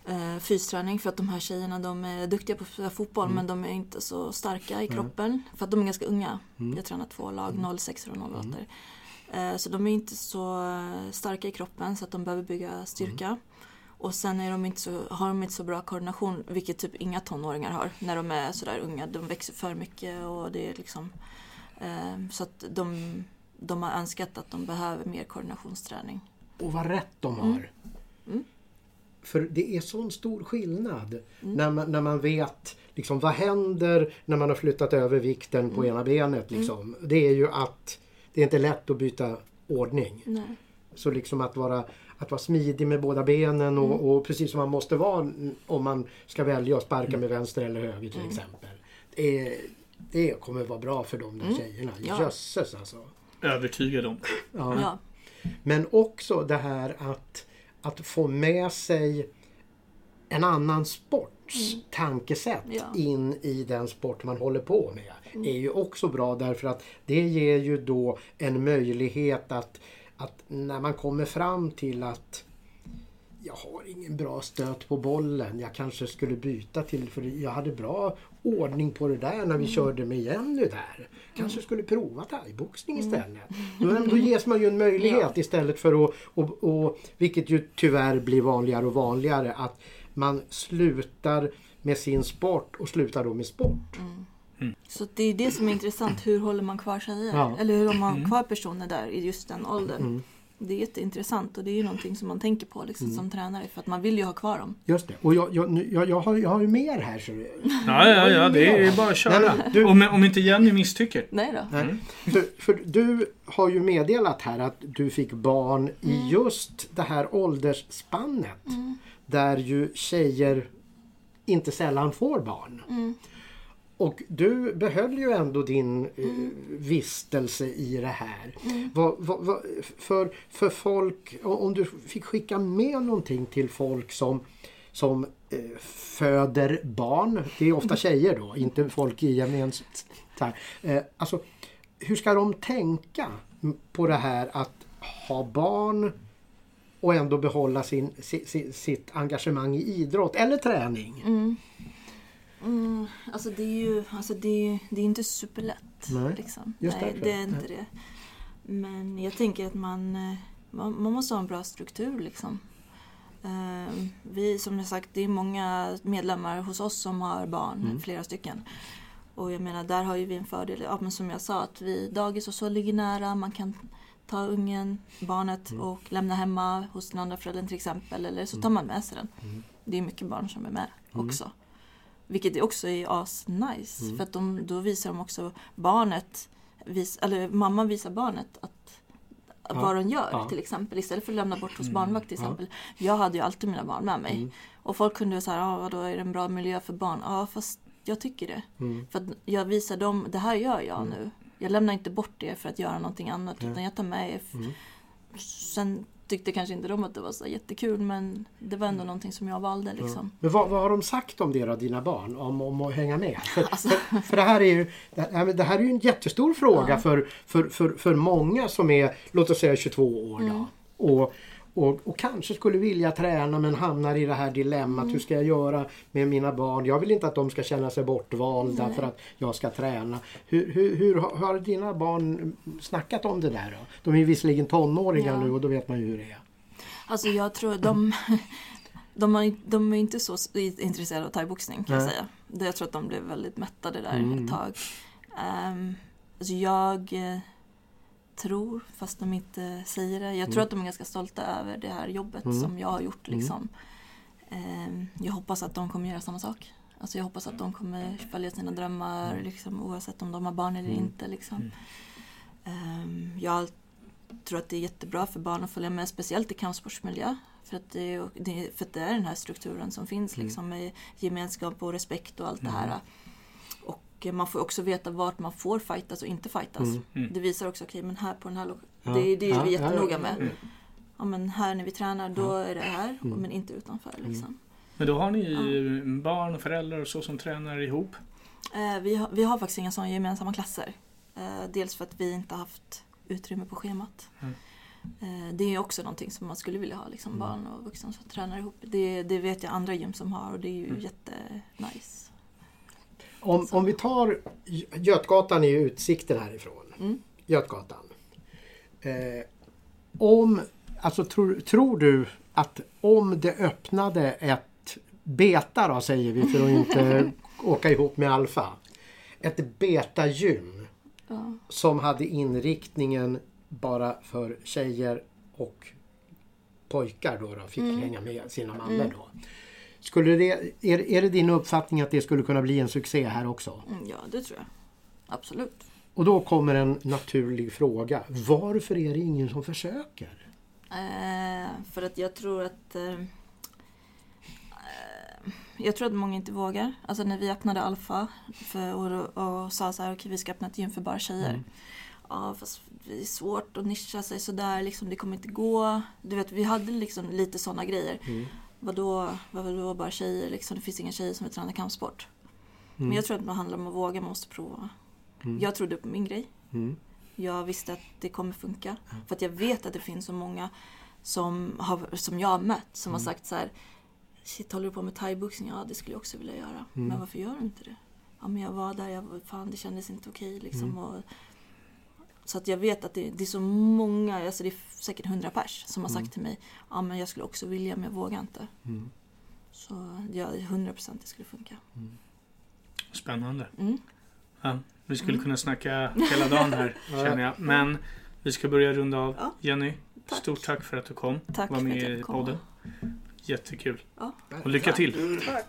eh, fysträning för att de här tjejerna de är duktiga på att spela fotboll men de är inte så starka i kroppen för att de är ganska unga. Jag tränar två lag, 06 och 08. Eh, så de är inte så eh, starka i kroppen så att de behöver bygga styrka. Och sen är de inte så, har de inte så bra koordination, vilket typ inga tonåringar har när de är sådär unga. De växer för mycket och det är liksom... Eh, så att de, de har önskat att de behöver mer koordinationsträning. Och vad rätt de har. Mm. För det är sån stor skillnad när, man, när man vet liksom, vad händer när man har flyttat över vikten på ena benet. Liksom. Det är ju att det är inte lätt att byta ordning. Nej. Så liksom att vara, att vara smidig med båda benen och, och precis som man måste vara om man ska välja att sparka med vänster eller höger till exempel. Det, är- det kommer vara bra för de där tjejerna. Ja. Jösses alltså. Övertygad om. Ja. Ja. Men också det här att, att få med sig en annan sports tankesätt Ja. in i den sport man håller på med är ju också bra därför att det ger ju då en möjlighet att, att när man kommer fram till att jag har ingen bra stöt på bollen. Jag kanske skulle byta till, för jag hade bra ordning på det där när vi körde med Jenny där. Kanske skulle prova thaiboxning istället. Då, då ges man ju en möjlighet istället för att, och, och, vilket ju tyvärr blir vanligare och vanligare, att man slutar med sin sport och slutar då med sport. Så det är det som är intressant. Hur håller man kvar tjejer? Ja. Eller hur håller man kvar personer där i just den åldern? Mm. Det är jätteintressant och det är ju någonting som man tänker på liksom, som tränare för att man vill ju ha kvar dem. Just det. Och jag, jag, jag, jag, har, jag har ju mer här. Så, Ja, ja, ja, det är bara att köra. Nej, du- Om, om inte Jenny misstycker. Nej då. Nej. För, för du har ju meddelat här att du fick barn i just det här åldersspannet. Där ju tjejer inte sällan får barn. Och du behöll ju ändå din eh, vistelse i det här. Vad, vad, vad, för, för folk, om du fick skicka med någonting till folk som, som eh, föder barn. Det är ofta tjejer då, inte folk i gemensamt. Eh, alltså, hur ska de tänka på det här att ha barn och ändå behålla sin, si, si, sitt engagemang i idrott eller träning? Mm, alltså det är ju alltså det är, det är inte superlätt. Nej, liksom. just Nej, därför. det är inte det. Men jag tänker att man, eh, man, man måste ha en bra struktur liksom. Eh, Vi, som jag sagt, det är många medlemmar hos oss som har barn, Mm. flera stycken. Och jag menar, där har ju vi en fördel, ja, men som jag sa, att vi dagis och så ligger nära, man kan ta ungen, barnet Mm. och lämna hemma hos den andra föräldern till exempel, eller så tar man med sig den. Mm. Det är mycket barn som är med också. Vilket också är as-nice, Mm. för att de, då visar de också barnet, vis, eller mamman visar barnet att Ja, vad de gör ja. till exempel. Istället för att lämna bort hos barnvakt till ja. exempel. Jag hade ju alltid mina barn med mig. Mm. Och folk kunde säga, ah, vadå är det en bra miljö för barn? Ja, fast jag tycker det. Mm. För att jag visar dem, det här gör jag nu. Jag lämnar inte bort det för att göra någonting annat. Utan jag tar med er. Mm. Sen tyckte kanske inte de att det var så jättekul. Men det var Mm. ändå någonting som jag valde liksom. Men vad, vad har de sagt om det då, dina barn? Om, om att hänga med? För, Alltså- för, för det, här är ju, det, här, det här är en jättestor fråga för, för, för, för många som är, låt oss säga 22 år då. Mm. Och, och, och kanske skulle vilja träna men hamnar i det här dilemmat. Mm. Hur ska jag göra med mina barn? Jag vill inte att de ska känna sig bortvalda för att jag ska träna. Hur, hur, hur har, dina barn snackat om det där då? De är visserligen tonåringar Ja. nu och då vet man ju hur det är. Alltså jag tror de... De, har, de är inte så intresserade av thaiboxning kan jag Nej. säga. Det- Jag tror att de blev väldigt mättade där Mm. ett tag. Um, alltså jag eh, tror, fast de inte säger det, jag tror att de är ganska stolta över det här jobbet Mm. som jag har gjort. Mm. Liksom. Ehm, jag hoppas att de kommer göra samma sak. Alltså jag hoppas att de kommer följa sina drömmar liksom, oavsett om de har barn eller Mm. inte. Liksom. Ehm, jag tror att det är jättebra för barn att följa med, speciellt i kampsportsmiljö. För att det, för att det är den här strukturen som finns Mm. liksom, med gemenskap och respekt och allt det här. Och man får också veta vart man får fightas och inte fightas. Mm. Mm. Det visar också, okej men här på den här Ja. Det, det är Ja, vi jättenoga med. ja. Ja men här när vi tränar då är det här, Mm. men inte utanför liksom. Men då har ni barn och föräldrar och så som tränar ihop? Eh, vi, har, vi har faktiskt inga sådana gemensamma klasser. Eh, dels för att vi inte haft utrymme på schemat. Mm. Eh, det är också någonting som man skulle vilja ha, liksom Mm. barn och vuxna som tränar ihop. Det, det vet jag andra gym som har och det är ju Mm. jättenice. Om, om vi tar Götgatan är ju utsikten härifrån. Mm. Götgatan. Eh, om, alltså tror, tror du att om det öppnade ett beta då säger vi för att inte åka ihop med alfa. Ett beta-gym Ja. som hade inriktningen bara för tjejer och pojkar då, då fick hänga med sina mammor då. Skulle det, är, är det din uppfattning att det skulle kunna bli en succé här också? Mm, ja, det tror jag. Absolut. Och då kommer en naturlig fråga. Varför är det ingen som försöker? Eh, för att jag tror att eh, eh, jag tror att många inte vågar. Alltså när vi öppnade Alfa för, och, och sa så här, okej vi ska öppna ett gym för bara tjejer. Mm. Ja, fast det är svårt att nischa sig sådär, liksom, det kommer inte gå. Du vet, vi hade liksom lite sådana grejer. Mm. Vadå, vadå bara tjejer liksom? Det finns inga tjejer som vill träna kampsport. Mm. Men jag tror att det handlar om att våga, man måste prova. Mm. Jag trodde på min grej. Mm. Jag visste att det kommer funka. För att jag vet att det finns så många som, har, som jag har mött som har sagt så här. Shit, håller du på med thaiboxning? Ja, det skulle jag också vilja göra. Mm. Men varför gör du inte det? Ja, men jag var där, jag, fan det kändes inte okej liksom. Mm. Och, så att jag vet att det, det är så många, alltså det är säkert hundra pers som har sagt Mm. till mig Ja, men jag skulle också vilja men jag vågar inte. Mm. Så ja, hundra procent det skulle funka. Spännande. Mm. Ja, vi skulle Mm. kunna snacka hela dagen här känner jag. Men vi ska börja runda av. Ja. Jenny, Tack. stort tack för att du kom. Tack var för med att jag i podden. Jättekul. Ja. Och lycka till! Tack.